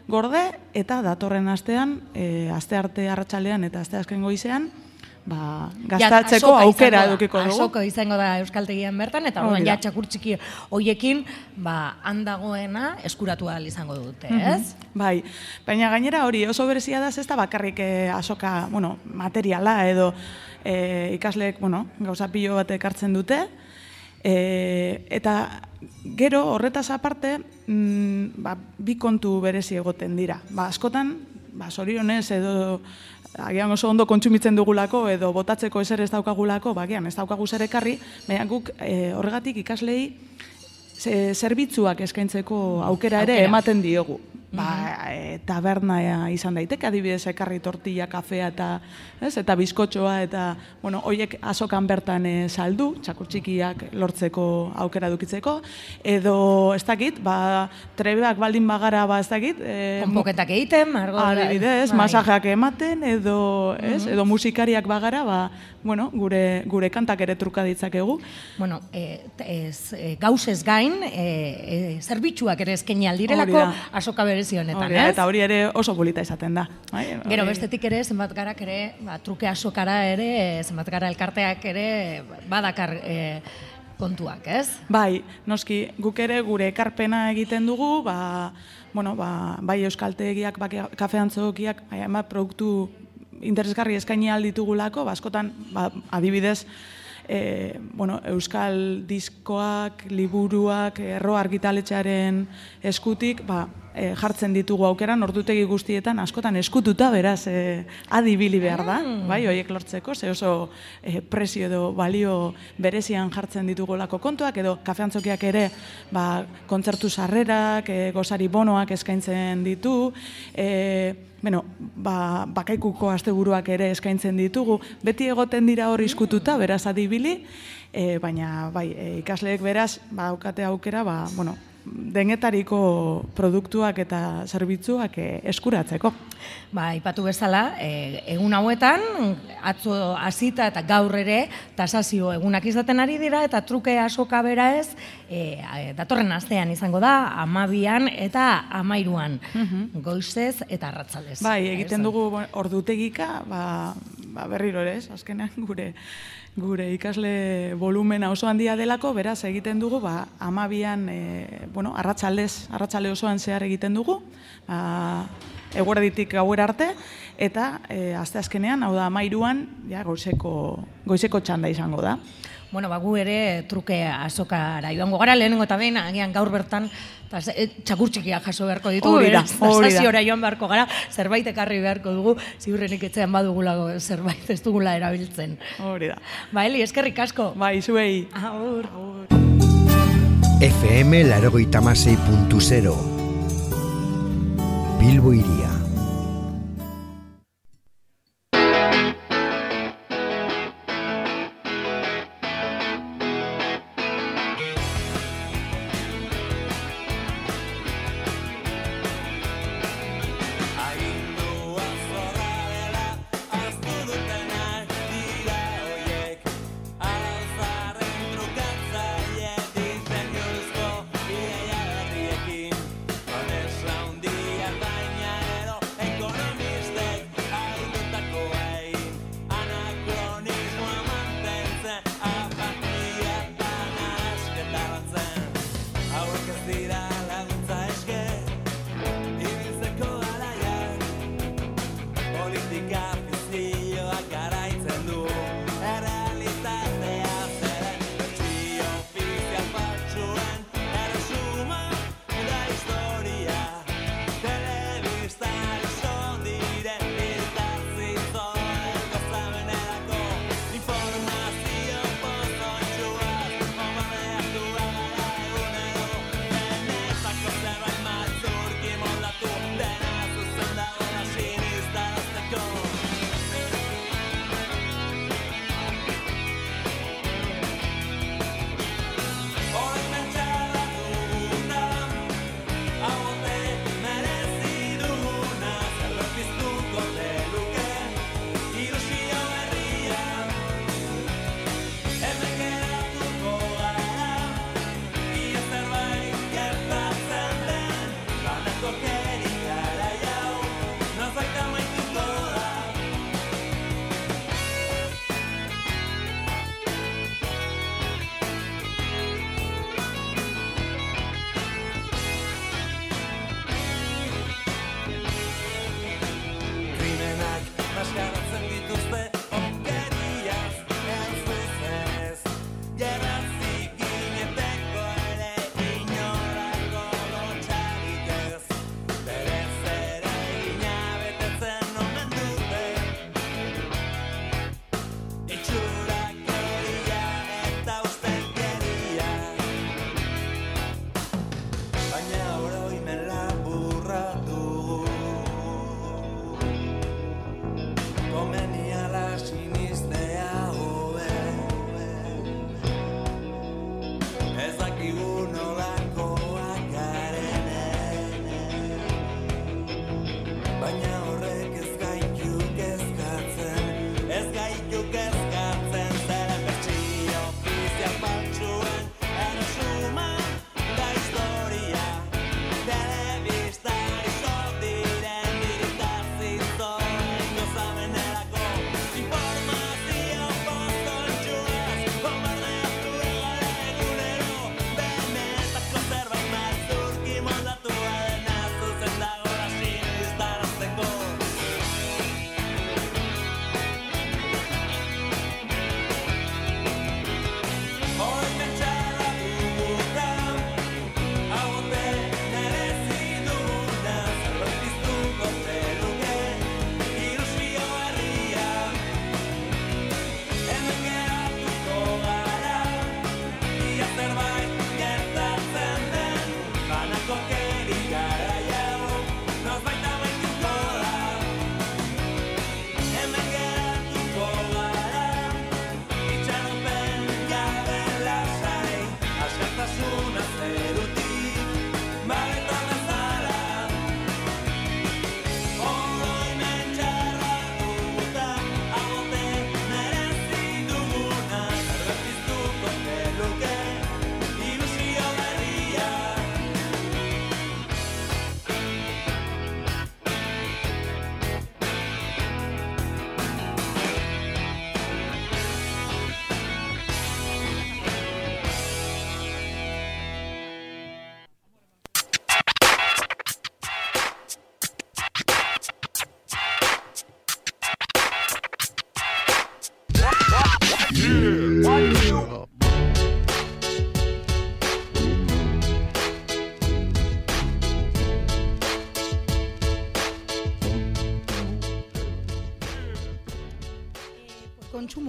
gorde, eta datorren astean, e, aste arte arratsalean eta aste azken goizean, ba, gastatzeko asoka aukera edukiko dugu. Asoko izango da Euskaltegian bertan, eta orduan da. ja txakur txiki hoiekin, ba, handagoena eskuratu ahal izango dute, ez? Bai, baina gainera hori oso berezia da, ez da bakarrik eh, asoka, bueno, materiala edo eh, ikasleek, bueno, gauza pilo bat ekartzen dute, eh, eta gero horretaz aparte, mm, ba, bi kontu berezi egoten dira. Ba, askotan, ba, sorionez edo agian oso ondo kontsumitzen dugulako edo botatzeko ezer ez daukagulako, ba, agian ez daukagu zer ekarri, baina guk eh, horregatik ikaslei ze, zerbitzuak eskaintzeko aukera ere Aukera. ematen diogu. Ba, e, taberna izan daiteke, adibidez ekarri tortilla, kafea eta, ez, eta bizkotxoa eta, bueno, hoiek azokan bertan e, saldu, txakur txikiak lortzeko aukera dukitzeko, edo, ez dakit, ba, trebeak baldin bagara, ba, ez dakit, e, Konpoketak egiten, margo. Adibidez, bai. masajeak ematen edo, ez, edo musikariak bagara, ba, bueno, gure gure kantak ere truka ditzakegu. Bueno, e, ez, gauzez gain, e, e, zerbitzuak ere eskaini aldirelako asoka berezi honetan, Hori ez? eta hori ere oso polita izaten da. Bai, Gero bestetik ere, zenbat garak ere, ba, truke asokara ere, zenbat gara elkarteak ere, badakar e, kontuak, ez? Bai, noski, guk ere gure ekarpena egiten dugu, ba, bueno, ba, bai euskaltegiak, bai kafe antzokiak, bai, produktu interesgarri eskaini alditugulako, ba, askotan, ba, adibidez, e, bueno, euskal diskoak, liburuak, erro argitaletxearen eskutik, ba, e, jartzen ditugu aukeran ordutegi guztietan askotan eskututa beraz e, adibili behar da, bai, hoiek lortzeko, ze oso e, prezio edo balio berezian jartzen ditugolako kontuak edo kafeantzokiak ere ba, kontzertu sarrerak, e, gozari bonoak eskaintzen ditu, e, Bueno, ba, bakaikuko asteburuak ere eskaintzen ditugu, beti egoten dira hor iskututa, beraz adibili, e, baina bai, e, ikasleek beraz, ba, aukate aukera, ba, bueno, denetariko produktuak eta zerbitzuak eh, eskuratzeko. Ba, ipatu bezala, e, egun hauetan, atzo hasita eta gaur ere, tasazio egunak izaten ari dira, eta truke asoka bera ez, e, datorren astean izango da, amabian eta amairuan, goizez eta arratzalez. Bai, egiten dugu ordutegika, ba, ba berriro ere, ez, azkenean gure gure ikasle volumena oso handia delako, beraz egiten dugu, ba, amabian, e, bueno, arratsaldez, arratsalde osoan zehar egiten dugu, ba, eguerditik gauera arte, eta e, aste azkenean, hau da, amairuan, ja, goizeko, goizeko txanda izango da. Bueno, ba, gu ere truke azokara joango gara, lehenengo eta behin, agian gaur bertan, ta, e, txakur txikiak jaso beharko ditu, beraz, tasaziora joan beharko gara, zerbait ekarri beharko dugu, ziurrenik etxean badugula zerbait ez dugula erabiltzen. Hori da. Ba, Eli, eskerrik asko. Bai, zuei. Agur. FM Larogeita Masei puntu zero. Bilbo iria.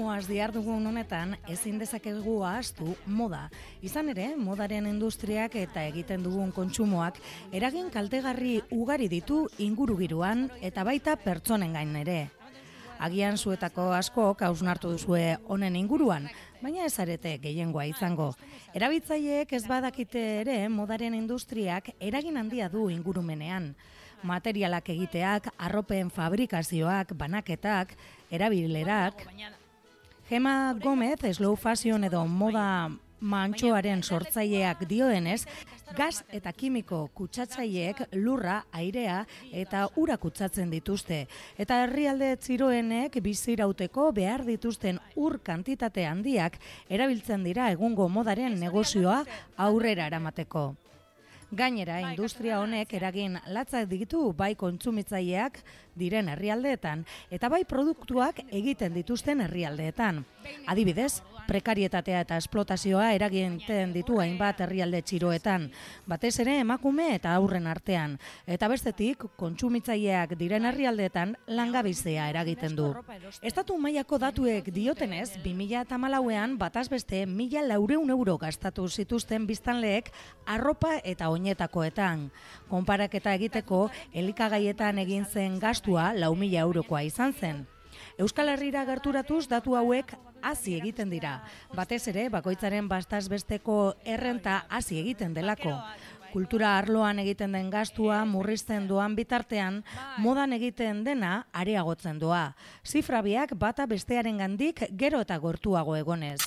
Buruz diardugun honetan ezin dezakegu ahaztu moda. Izan ere, modaren industriak eta egiten dugun kontsumoak eragin kaltegarri ugari ditu ingurugiruan eta baita pertsonen gain ere. Agian zuetako asko kausnartu duzue honen inguruan, baina ez arete gehiengoa izango. Erabitzaileek ez badakite ere modaren industriak eragin handia du ingurumenean. Materialak egiteak, arropen fabrikazioak, banaketak, erabilerak, Gema Gomez, slow fashion edo moda mantxoaren sortzaileak dioenez, gas eta kimiko kutsatzaileek lurra, airea eta ura kutsatzen dituzte. Eta herrialde txiroenek bizirauteko behar dituzten ur kantitate handiak erabiltzen dira egungo modaren negozioa aurrera eramateko. Gainera, industria honek eragin latzak ditu bai kontsumitzaileak diren herrialdeetan eta bai produktuak egiten dituzten herrialdeetan. Adibidez, prekarietatea eta esplotazioa eraginten ditu hainbat herrialde txiroetan, batez ere emakume eta aurren artean, eta bestetik kontsumitzaileak diren herrialdeetan langabizea eragiten du. Estatu mailako datuek diotenez, 2008an bataz beste mila laureun euro gastatu zituzten biztanleek arropa eta oinetakoetan. Konparaketa egiteko, elikagaietan egin zen gastua lau mila eurokoa izan zen. Euskal Herrira gerturatuz datu hauek hasi egiten dira. Batez ere, bakoitzaren bastaz besteko errenta hasi egiten delako. Kultura arloan egiten den gastua murrizten doan bitartean, modan egiten dena areagotzen doa. Zifra biak bata bestearen gandik gero eta gortuago egonez.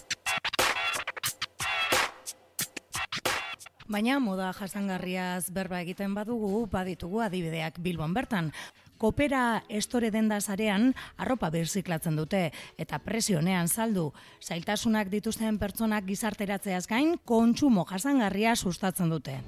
Baina moda jasangarriaz berba egiten badugu, baditugu adibideak Bilbon bertan. Kopera estore denda zarean arropa birziklatzen dute eta presionean saldu. Zailtasunak dituzten pertsonak gizarteratzeaz gain kontsumo jasangarria sustatzen dute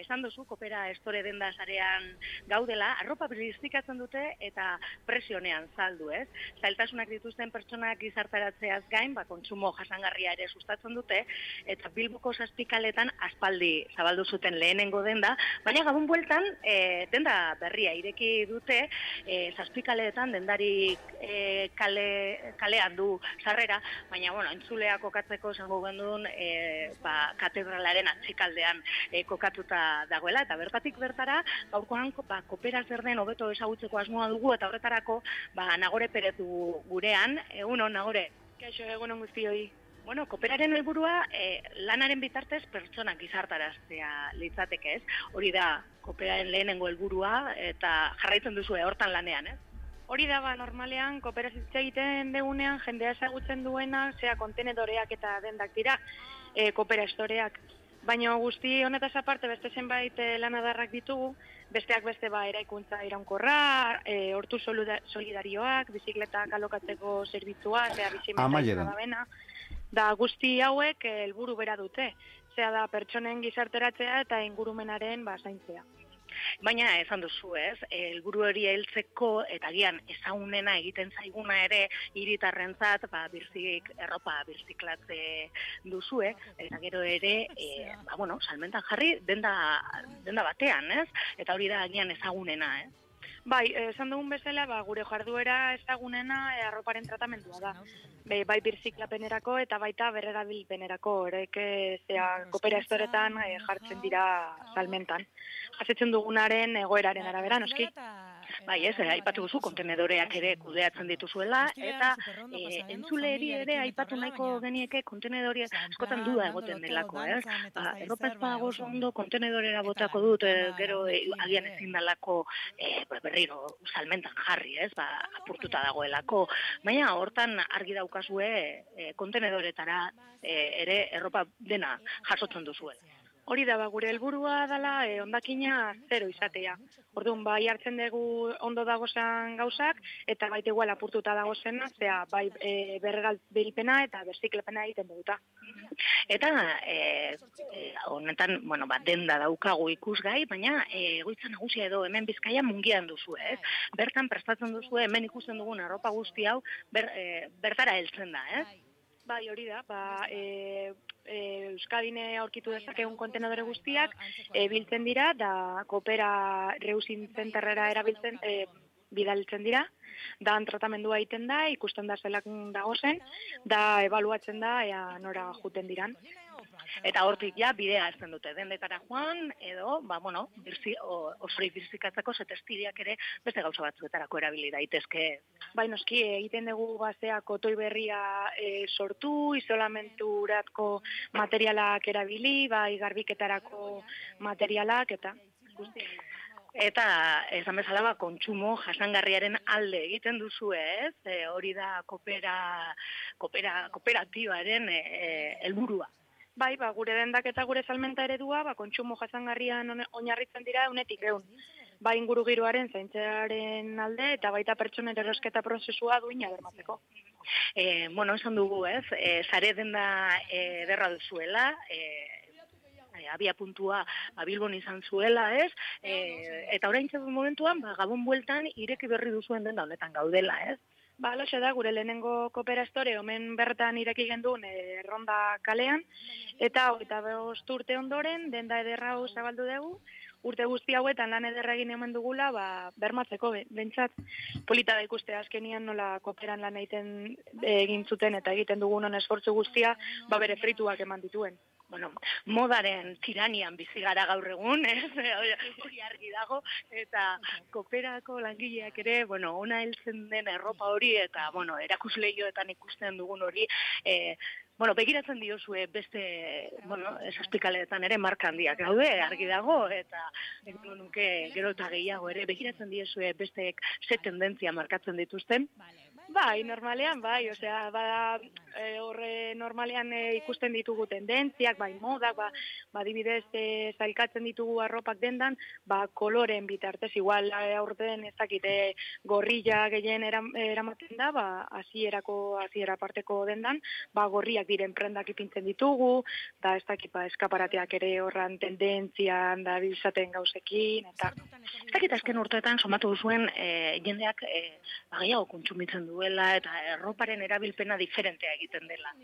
esan duzu, kopera estore denda sarean gaudela, arropa biristikatzen dute eta presionean saldu, ez? Zailtasunak dituzten pertsonak gizartaratzeaz gain, ba, kontsumo jasangarria ere sustatzen dute, eta bilboko zazpikaletan aspaldi zabaldu zuten lehenengo denda, baina gabun bueltan e, denda berria ireki dute, e, zazpikaletan dendari e, kale, kalean du sarrera, baina, bueno, entzuleak kokatzeko zango gendun, e, ba, katedralaren atzikaldean e, kokatuta dagoela eta bertatik bertara gaurkoan ba kopera zer den hobeto ezagutzeko asmoa dugu eta horretarako ba nagore peretu gurean egun on nagore kaixo egun on guztioi Bueno, kooperaren helburua e, lanaren bitartez pertsonak gizartaraztea litzateke, ez? Hori da kooperaren lehenengo helburua eta jarraitzen duzu hortan lanean, ez? Hori da ba, normalean, kooperazitza egiten degunean, jendea ezagutzen duena, zea kontenedoreak eta dendak dira, e, kooperastoreak. Baina guzti honetaz aparte beste zenbait eh, lanadarrak ditugu, besteak beste ba eraikuntza iraunkorra, e, hortu solidarioak, bizikletak alokatzeko zerbitzua, zea bizimeta da bena, da guzti hauek eh, helburu bera dute, zea da pertsonen gizarteratzea eta ingurumenaren ba, zaintzea. Baina esan duzu ez, helburu hori heltzeko eta gian ezagunena egiten zaiguna ere hiritarrentzat ba, birzik, erropa birziklatze duzue, eta gero ere, e, ba, bueno, salmentan jarri denda, denda batean, ez? Eta hori da gian ezagunena, ez? Bai, esan dugun bezala, ba, gure jarduera ezagunena e, arroparen tratamendua da. Bai, bai birziklapenerako eta baita berrerabilpenerako, ereke zea kopera estoretan e, jartzen dira salmentan jasetzen dugunaren egoeraren arabera, noski. Bai, ez, eh, aipatu duzu kontenedoreak ere kudeatzen dituzuela, eta e, entzuleri ere aipatu nahiko genieke kontenedori askotan duda egoten delako, ez? Ba, Europa ez ondo kontenedorera botako dut, e, gero e, agian ezin dalako e, berriro salmentan jarri, ez? Ba, apurtuta dagoelako. Baina hortan argi daukazue e, kontenedoretara e, ere erropa dena jasotzen duzuela. Hori da, ba, gure helburua dela e, ondakina zero izatea. Orduan, bai hartzen dugu ondo dagozan gauzak, eta baita igual apurtuta dagozena, zea bai e, berregal bilpena eta berziklepena egiten duguta. Eta e, e, honetan, bueno, ba, denda daukagu ikusgai, baina e, goitza nagusia edo hemen bizkaia mungian duzu, ez? Bertan prestatzen duzu, hemen ikusten dugun arropa guzti hau, ber, e, bertara heltzen da, ez? Bai, hori da, ba, e, e, Euskadine aurkitu dezakegun kontenedore guztiak e, biltzen dira da kopera reusin zenterrera erabiltzen e, bidaltzen dira, da tratamendua egiten da, ikusten da zelak dago zen, da ebaluatzen da, ea nora juten diran. Eta hortik ja bidea ezten dute dendetara joan edo ba bueno, birzi o ofri birzikatzeko setestidiak ere beste gauza batzuetarako erabili daitezke. Bai, noski egiten dugu basea kotoi berria e, sortu, isolamenturatko materialak erabili, bai garbiketarako materialak eta. Eta esan bezala ba, kontsumo jasangarriaren alde egiten duzu ez, e, hori da kopera, kopera, kooperatibaren e, e, helburua. Bai, ba, gure dendak eta gure salmenta eredua, ba, kontsumo jasangarrian oinarritzen dira unetik egun. Ba, inguru giroaren zaintzearen alde eta baita pertsonen erosketa prozesua duina bermatzeko. E, bueno, esan dugu ez, e, zare denda e, derra duzuela, e, abia puntua ba, Bilbon izan zuela, ez? E, eta orain momentuan, ba, gabon bueltan ireki berri duzuen denda honetan gaudela, ez? Ba, loxe da, gure lehenengo kooperastore, omen bertan ireki genduen e, ronda kalean, eta eta behost urte ondoren, denda ederra zabaldu dugu, urte guzti hauetan lan ederra egin eman dugula, ba, bermatzeko, bentsat, polita da ikuste azkenian nola kooperan lan egiten egin zuten eta egiten dugun on esfortzu guztia, ba, bere frituak eman dituen bueno, modaren tiranian bizi gara gaur egun, ez? Hori argi dago eta kooperako langileak ere, bueno, ona heltzen den erropa hori eta bueno, erakusleioetan ikusten dugun hori, eh Bueno, begiratzen diozue beste, bueno, esazpikaletan ere marka handiak gaude, argi dago, eta egin nuke gero eta gehiago ere, begiratzen diozue beste ze tendentzia markatzen dituzten. Bai, normalean, bai, osea, ba, e, horre normalean e, ikusten ditugu tendentziak, bai, modak, ba, ba dibidez, e, zailkatzen ditugu arropak dendan, ba, koloren bitartez, igual, e, aurten ez dakite gorrilla gehien eram, eramaten da, ba, azierako, aziera parteko dendan, ba, gorriak diren prendak ipintzen ditugu, da ez dakit, ba, eskaparateak ere horran tendentzian, da, bizaten gauzekin, eta... Ez dakit azken urteetan, somatu duzuen, e, jendeak, e, ba, gehiago kontsumitzen du duela eta erroparen erabilpena diferentea egiten dela.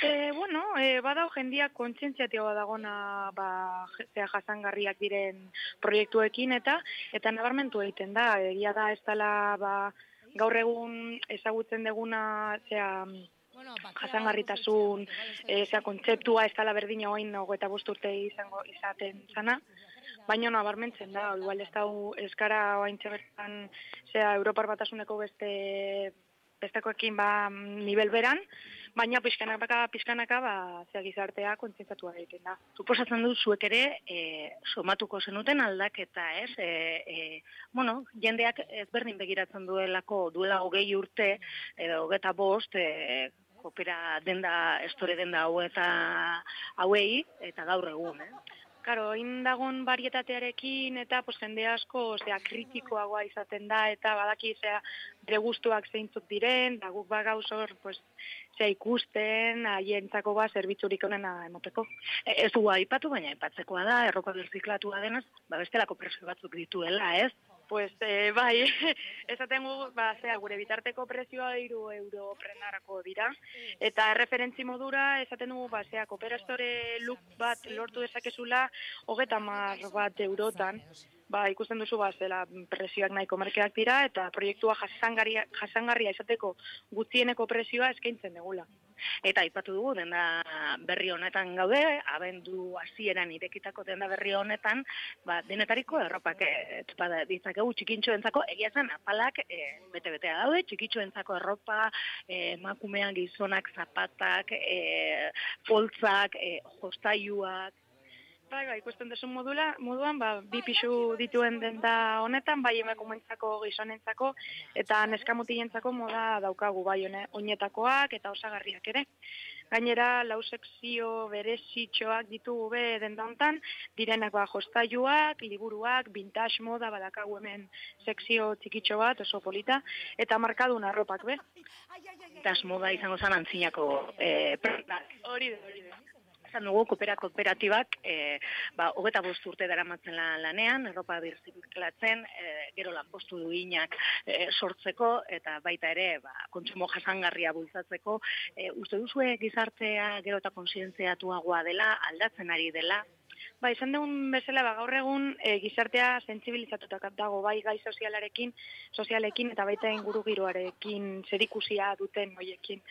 E, bueno, e, badao jendia kontzientziatioa dagona ba, zea jasangarriak diren proiektuekin eta eta nabarmentu egiten da. Egia da ez dela ba, gaur egun ezagutzen deguna zea, jasangarritasun e, zea, kontzeptua ez dela berdina oin nago eta urte izango izaten zana. Baina nabarmentzen da, igual ez da eskara oaintxe bertan, zera, Europar batasuneko beste bestekoekin ba nivel beran, baina pizkanaka pizkanaka ba zea gizartea kontzientzatua egiten da. Suposatzen dut zuek ere e, somatuko zenuten aldaketa, ez? E, e, bueno, jendeak ezberdin begiratzen duelako duela hogei urte edo hogeta bost e, kopera denda, estore denda hau eta hauei, eta gaur egun, eh? Karo, indagon varietatearekin eta pues, jende asko osea, kritikoagoa izaten da eta badaki zea bere guztuak zeintzuk diren, da guk bagauz hor pues, zea ikusten, haientzako ba, zerbitzurik onena emoteko. E, ez du aipatu, baina aipatzekoa da, erroko birziklatua denaz, ba, bestelako presio batzuk dituela, ez? Pues, eh, bai, esaten gu, ba, zera, gure bitarteko prezioa iru euro prendarako dira. Eta referentzi modura, esaten dugu, ba, zera, kooperastore look bat lortu dezakezula, hogeta mar bat eurotan. Ba, ikusten duzu, ba, zela, prezioak nahiko merkeak dira, eta proiektua jasangarria, jasangarria esateko gutzieneko prezioa eskaintzen degula. Eta aipatu dugu denda berri honetan gaude, abendu hasieran irekitako denda berri honetan, ba, denetariko erropak ez eh, ditzakegu txikintxoentzako egia zen apalak e, bete-betea daude, txikintxoentzako erropa, e, emakumean gizonak zapatak, e, foltzak, e, jostaiuak, Bai, bai, ikusten desun modula, moduan, ba, bi pixu dituen denda honetan, bai emakumentzako gizonentzako, eta neskamutientzako moda daukagu, bai oinetakoak eta osagarriak ere. Gainera, lau sekzio berezitxoak ditugu be denda honetan, direnak ba, jostaiuak, liburuak, vintage moda, badakagu hemen sekzio txikitxo bat, oso polita, eta markadun arropak be. Vintage moda izango zan antzinako eh, Hori da, hori da. Zan dugu, kopera kooperatibak, e, ba, hogeta bost urte dara matzen lanean, Europa birziklatzen, e, gero lan postu duinak e, sortzeko, eta baita ere, ba, kontsumo jasangarria bultzatzeko. E, uste duzue gizartea gero eta konsientziatuagoa dela, aldatzen ari dela, Ba, izan dugun bezala, ba, gaur egun e, gizartea sentsibilizatutak dago, bai gai sozialarekin, sozialekin eta baita inguru giroarekin zerikusia duten hoiekin.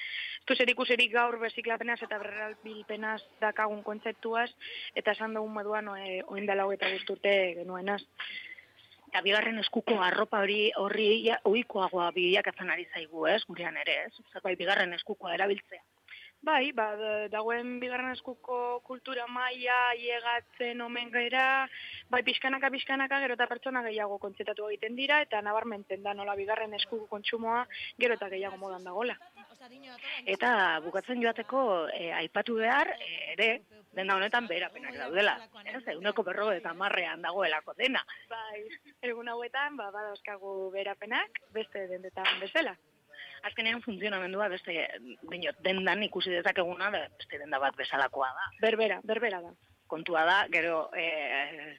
Du zerikusirik gaur beziklapenaz eta berralbilpenaz dakagun kontzeptuaz, eta esan dugun moduan e, oin dela eta guzturte genuenaz. Eta bigarren eskuko arropa hori horri ohikoagoa bilakatzen ari zaigu, ez, gurean ere, ez? Bai, bigarren eskukoa erabiltzea. Bai, ba, da- dagoen bigarren eskuko kultura maila iegatzen omen gera, bai pixkanaka pixkanaka gero eta pertsona gehiago kontzetatu egiten dira eta nabarmentzen da nola bigarren eskuko kontsumoa gero eta gehiago modan dagola. Eta bukatzen joateko e, aipatu behar ere denda honetan beherapenak daudela. Ez, eguneko berro eta marrean dagoelako dena. Bai, egun hauetan, ba, badauzkagu berapenak, beste dendetan bezala. Azkenean funtzionamendua beste dinot, dendan ikusi dezakeguna da beste denda bat bezalakoa da. Berbera, berbera da. Kontua da, gero e,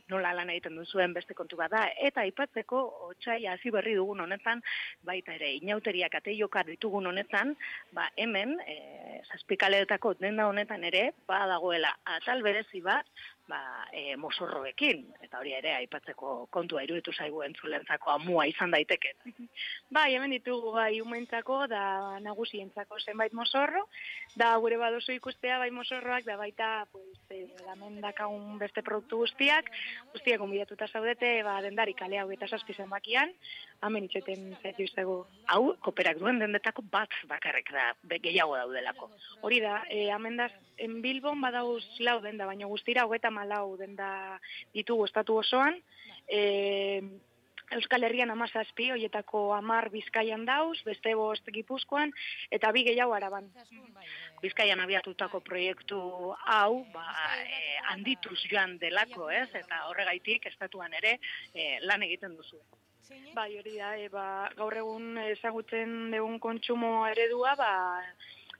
nola lan egiten duzuen beste kontu bat da, eta aipatzeko otxai hasi berri dugun honetan, baita ere, inauteriak ateioka ditugun honetan, ba, hemen, e, zazpikaleetako denda honetan ere, ba dagoela atal berezi bat, ba, e, mosorroekin, eta hori ere aipatzeko kontua iruditu zaigu entzulentzako amua izan daiteke. Bai, hemen ditugu bai umentzako da nagusientzako zenbait mozorro, da gure baduzu ikustea bai mozorroak, da baita pues, e, lamen dakagun beste produktu guztiak, guztiak gonbidatuta zaudete, ba, dendari kale hau eta zazpi zenbakian, hemen itxeten zaitu izego. Hau, koperak duen dendetako bat bakarrik da, gehiago daudelako. Hori da, e, amendaz, en Bilbon badauz lau denda, baina guztira hogeta malau denda ditugu estatu osoan. E, Euskal Herrian amazazpi, hoietako amar bizkaian dauz, beste bost gipuzkoan, eta bi gehiago araban. Bizkaian abiatutako proiektu hau, ba, e, handituz joan delako, ez? Eta horregaitik estatuan ere e, lan egiten duzu. Bai, hori da, e, ba, gaur egun ezagutzen dugun kontsumo eredua, ba,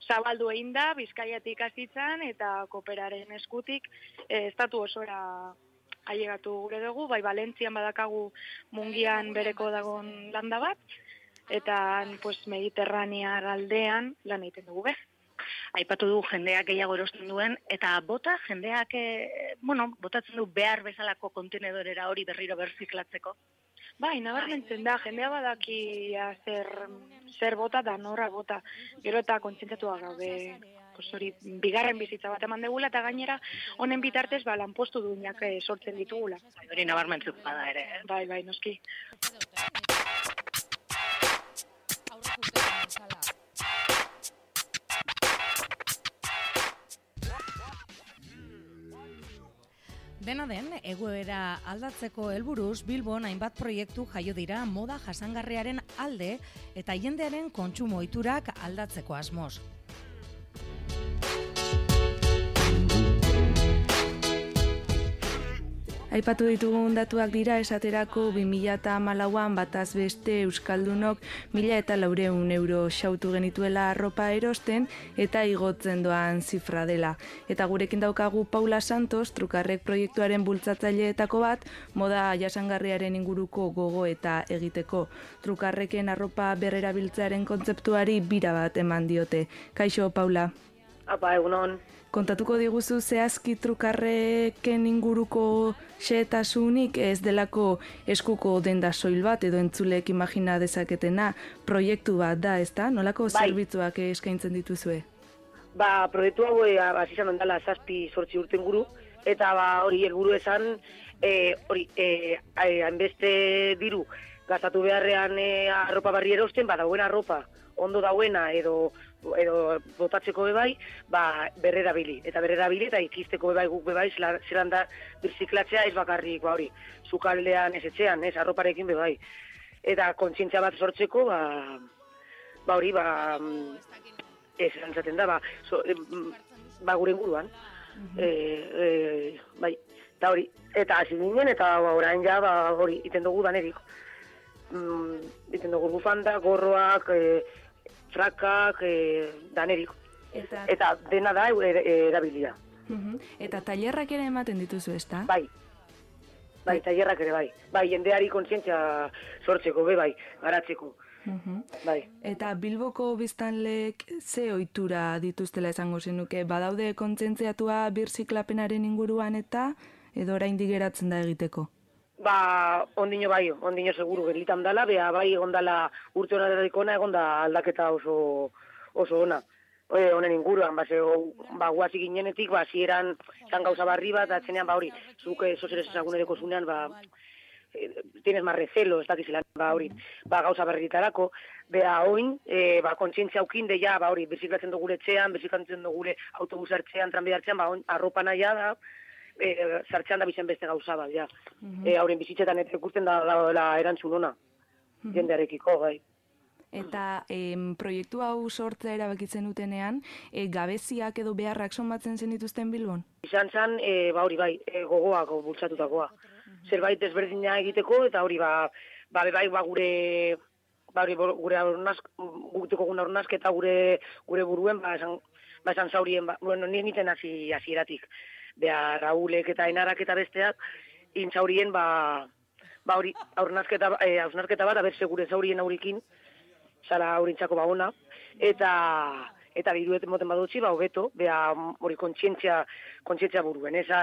zabaldu egin da, bizkaiatik hasitzen eta kooperaren eskutik e, estatu osora ailegatu gure dugu, bai Valentzian badakagu mungian bereko dagon landa bat, eta pues, Mediterranear aldean lan egiten dugu be. Aipatu du jendeak gehiago erosten duen, eta bota jendeak, e, bueno, botatzen du behar bezalako kontenedorera hori berriro berziklatzeko. Bai, nabarmentzen da, jendea badaki ja, zer, zer bota da norra bota. Gero eta kontzientzatua pues hori, bigarren bizitza bat eman degula, eta gainera honen bitartez ba, lanpostu duinak eh, sortzen ditugula. Hori nabarmentzuk bada ere. eh? Bai, bai, noski. Dena den, egoera aldatzeko helburuz Bilbon hainbat proiektu jaio dira moda jasangarriaren alde eta jendearen kontsumo ohiturak aldatzeko asmoz. Aipatu ditugun datuak dira esaterako 2008an bataz beste Euskaldunok mila eta laureun euro xautu genituela arropa erosten eta igotzen doan zifra dela. Eta gurekin daukagu Paula Santos, trukarrek proiektuaren bultzatzaileetako bat, moda jasangarriaren inguruko gogo eta egiteko. Trukarreken arropa berrerabiltzearen kontzeptuari bira bat eman diote. Kaixo, Paula. Apa, egunon. Kontatuko diguzu zehazki trukarreken inguruko xehetasunik ez delako eskuko denda soil bat edo entzulek imagina dezaketena proiektu bat da, ezta? Nolako Bai. zerbitzuak eskaintzen dituzue? Ba, proiektu hau e, hasi izan ondala zazpi sortzi urte inguru, eta ba, hori helburu esan, e, hori, e, hainbeste diru gastatu beharrean e, arropa barri erosten, ba, dagoen arropa ondo dauena edo edo botatzeko bebai, ba, berrerabili. Eta berrerabili eta ikisteko bebai guk bebai, zela- zelan da birziklatzea ez bakarrik, ba, hori, sukaldean ez etxean, ez, arroparekin bebai. Eta kontzientzia bat sortzeko, ba, ba hori, ba, mm, ez erantzaten da, ba, so, em, mm, ba gure inguruan. e, e, bai, eta hori, eta hasi ginen, eta ba, orain ja, ba, hori, iten dugu danerik. Mm, iten dugu bufanda, gorroak, e, frakak, e, danerik. Eta, Eta dena da e, e, erabilia. Eta tailerrak ere ematen dituzu, ezta? Bai. Bai, tailerrak ere bai. Bai, jendeari kontzientzia sortzeko, be bai, garatzeko. Mhm. Bai. Eta Bilboko biztanlek ze ohitura dituztela esango zenuke, badaude kontzentziatua birziklapenaren inguruan eta edo oraindik geratzen da egiteko? Ba, ondino bai, ondino seguru gelitan dala, bea bai egondala urte honatik ona egonda aldaketa oso oso ona. Oe, honen inguruan, ba, ze, ba, guazi ginenetik, ba, zieran zan gauza barri bat, atzenean, ba, hori, zuke zozeres ezagunereko zunean, ba, eh, tienes más recelo, ez dakizelan, ba, hori, ba, gauza berritarako, bea, oin, e, ba, kontzientzia aukin de ja, ba, hori, birziklatzen dugu etxean, birziklatzen dugu autobus hartzean, tranbide hartzean, ba, oin, arropa naia da, e, zartzean da bizen beste gauza bat, ja. Mhm. E, hauren bizitzetan eta ikusten da, da, da erantzun ona, Mhm. jendearekiko, bai. Eta em, proiektu hau sortzea erabakitzen dutenean, e, gabeziak edo beharrak somatzen zen dituzten Bilbon? Izan zan, e, ba hori bai, e, gogoak bultzatutakoa. Zerbait ezberdina egiteko, eta hori ba, ba bai, ba gure, ba hori, gure aurnazk, guteko gure aurnazketa gure, gure buruen, ba esan, ba esan zaurien, ba, bueno, ni niten hasi hasieratik. Bea, Raulek eta Enarak eta besteak, intzaurien, ba, ba hori, aurnazketa, e, aurnazketa bat, abertze gure zaurien aurikin, zara aurintzako ba ona, eta eta biruet moten badutzi, ba, hobeto, bea hori kontzientzia, kontzientzia buruen, eza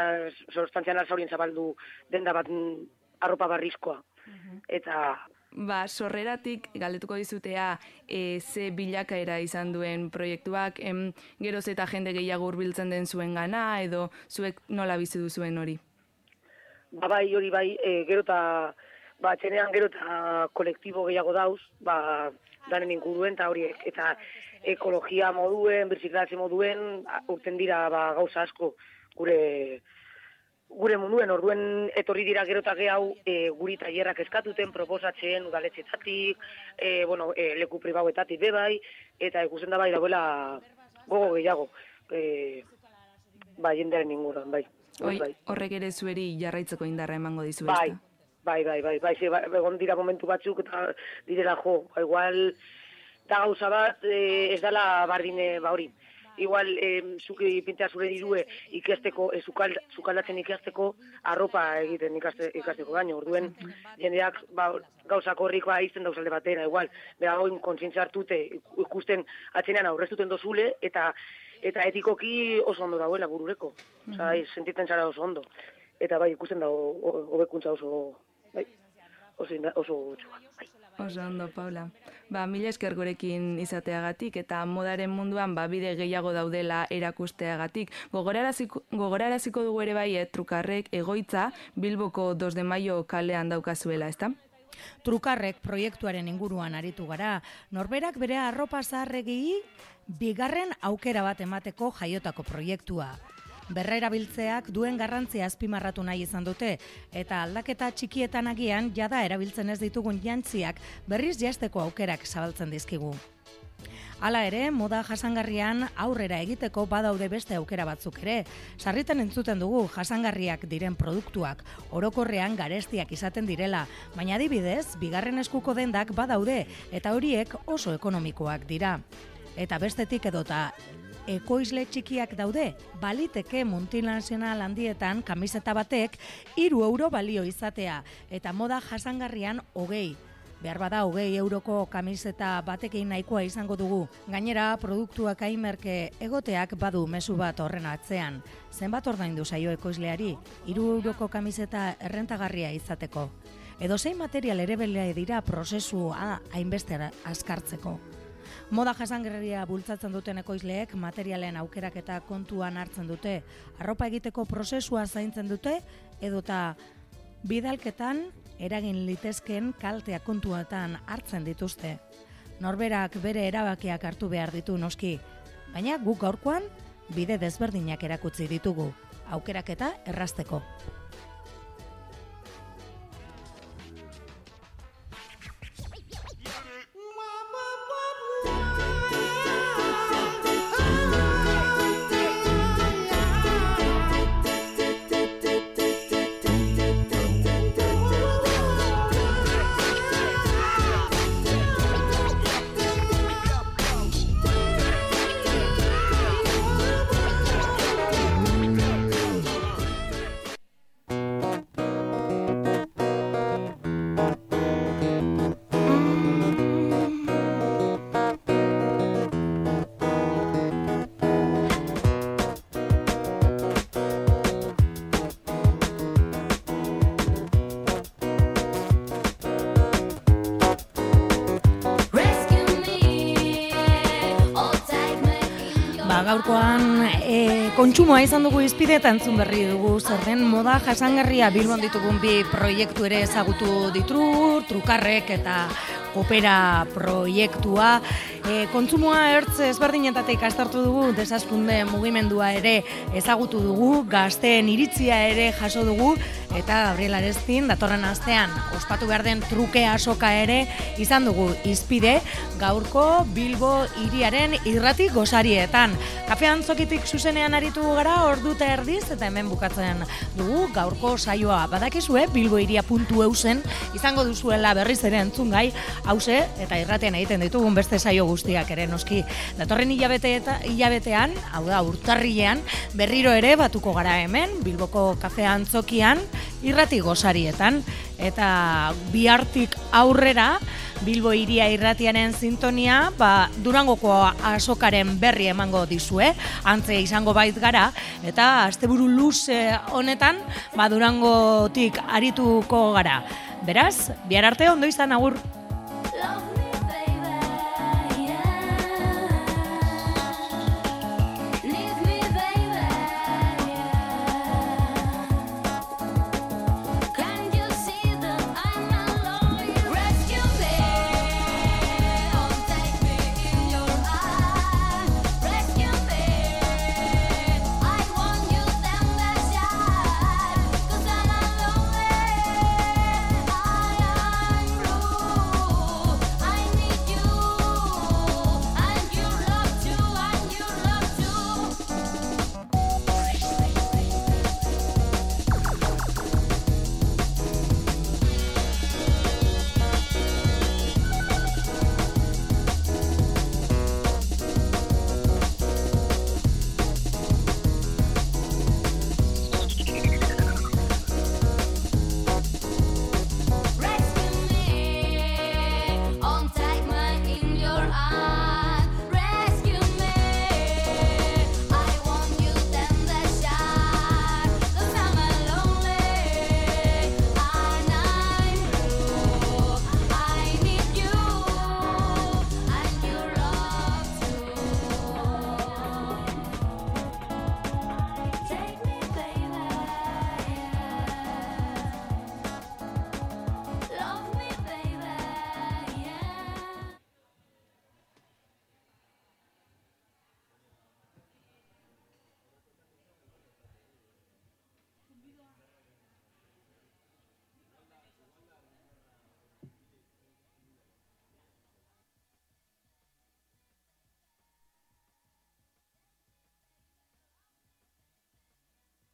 sorstantzian arzaurien zabaldu denda bat arropa barrizkoa. Eta, Ba, sorreratik galdetuko dizutea e, ze bilakaera izan duen proiektuak, em, geroz eta jende gehiago hurbiltzen den zuen gana, edo zuek nola bizi duzuen hori? ba, bai, hori bai, e, gero eta, ba, txenean gero eta kolektibo gehiago dauz, ba, danen inguruen, eta horiek, eta ekologia moduen, birziklatze moduen, urten dira ba, gauza asko gure gure munduen, orduen etorri dira gero eta gehiago e, guri tailerrak eskatuten, proposatzen udaletxetatik, e, bueno, e, leku pribauetatik bebai, eta ikusten da bai dagoela gogo gehiago, e, ba, jendearen inguruan, bai. Oi, bai. horrek ere zueri jarraitzeko indarra emango dizu, Bai, bai, bai, bai, bai, ze, bai, egon dira momentu batzuk eta direla jo, ba, igual da gauza bat e, ez dala bardine ba hori. Igual e, zuki pintea zure dirue ikesteko, e, zukal, zukaldatzen ikasteko arropa egiten ikaste, ikasteko baino. Orduen jendeak ba, gauzak horrik ba izten dauzalde batera, igual. Bera goin kontzientzia hartute ikusten atzenean aurreztuten dozule eta eta etikoki oso ondo dagoela burureko. Osa, bai, sentitzen zara oso ondo. Eta bai, ikusten da ho- ho- hobekuntza oso, bai, oso, oso gutxua. Bai. Oso ondo, Paula. Ba, mila esker gurekin izateagatik eta modaren munduan ba, bide gehiago daudela erakusteagatik. Gogoraraziko, gogoraraziko dugu ere bai, eh, trukarrek egoitza Bilboko 2 de maio kalean daukazuela, ezta? Trukarrek proiektuaren inguruan aritu gara, norberak bere arropa zaharregi bigarren aukera bat emateko jaiotako proiektua. Berrerabiltzeak duen garrantzia azpimarratu nahi izan dute, eta aldaketa txikietan agian jada erabiltzen ez ditugun jantziak berriz jasteko aukerak zabaltzen dizkigu. Hala ere, moda jasangarrian aurrera egiteko badaude beste aukera batzuk ere. Sarritan entzuten dugu jasangarriak diren produktuak, orokorrean garestiak izaten direla, baina adibidez, bigarren eskuko dendak badaude eta horiek oso ekonomikoak dira. Eta bestetik edota ekoizle txikiak daude, baliteke multinazional handietan kamiseta batek hiru euro balio izatea, eta moda jasangarrian hogei. Behar bada hogei euroko kamiseta batekin nahikoa izango dugu. Gainera, produktuak aimerke egoteak badu mezu bat horren atzean. Zenbat ordaindu zaio ekoizleari, hiru euroko kamiseta errentagarria izateko. Edo zein material ere dira prozesua hainbeste azkartzeko. Moda jasangarria bultzatzen duten ekoizleek materialen aukeraketa kontuan hartzen dute, arropa egiteko prozesua zaintzen dute, edota bidalketan eragin litezken kaltea kontuetan hartzen dituzte. Norberak bere erabakiak hartu behar ditu noski, baina guk gaurkoan bide desberdinak erakutsi ditugu, aukeraketa errazteko. Kontsumoa izan dugu izpide eta entzun berri dugu zerren moda jasangarria bilbon ditugun bi proiektu ere ezagutu ditru, trukarrek eta opera proiektua. E, kontsumoa ertz ezberdinetatik astartu dugu, desazkunde mugimendua ere ezagutu dugu, gazteen iritzia ere jaso dugu, eta Gabriel Arestin datorren astean ospatu behar den truke asoka ere izan dugu izpide gaurko Bilbo iriaren irrati gozarietan. Kafean zokitik zuzenean aritu gara orduta erdiz eta hemen bukatzen dugu gaurko saioa badakizue Bilbo iria puntu eusen izango duzuela berriz ere entzungai hause eta irratean egiten ditugun beste saio guztiak ere noski. Datorren hilabete eta hilabetean, hau da urtarrilean, berriro ere batuko gara hemen, Bilboko kafean zokian, irrati gozarietan. Eta bihartik aurrera, Bilbo iria irratianen sintonia, ba, durangoko asokaren berri emango dizue, antze izango bait gara, eta asteburu luze honetan, ba, durangotik arituko gara. Beraz, bihar arte ondo izan agur.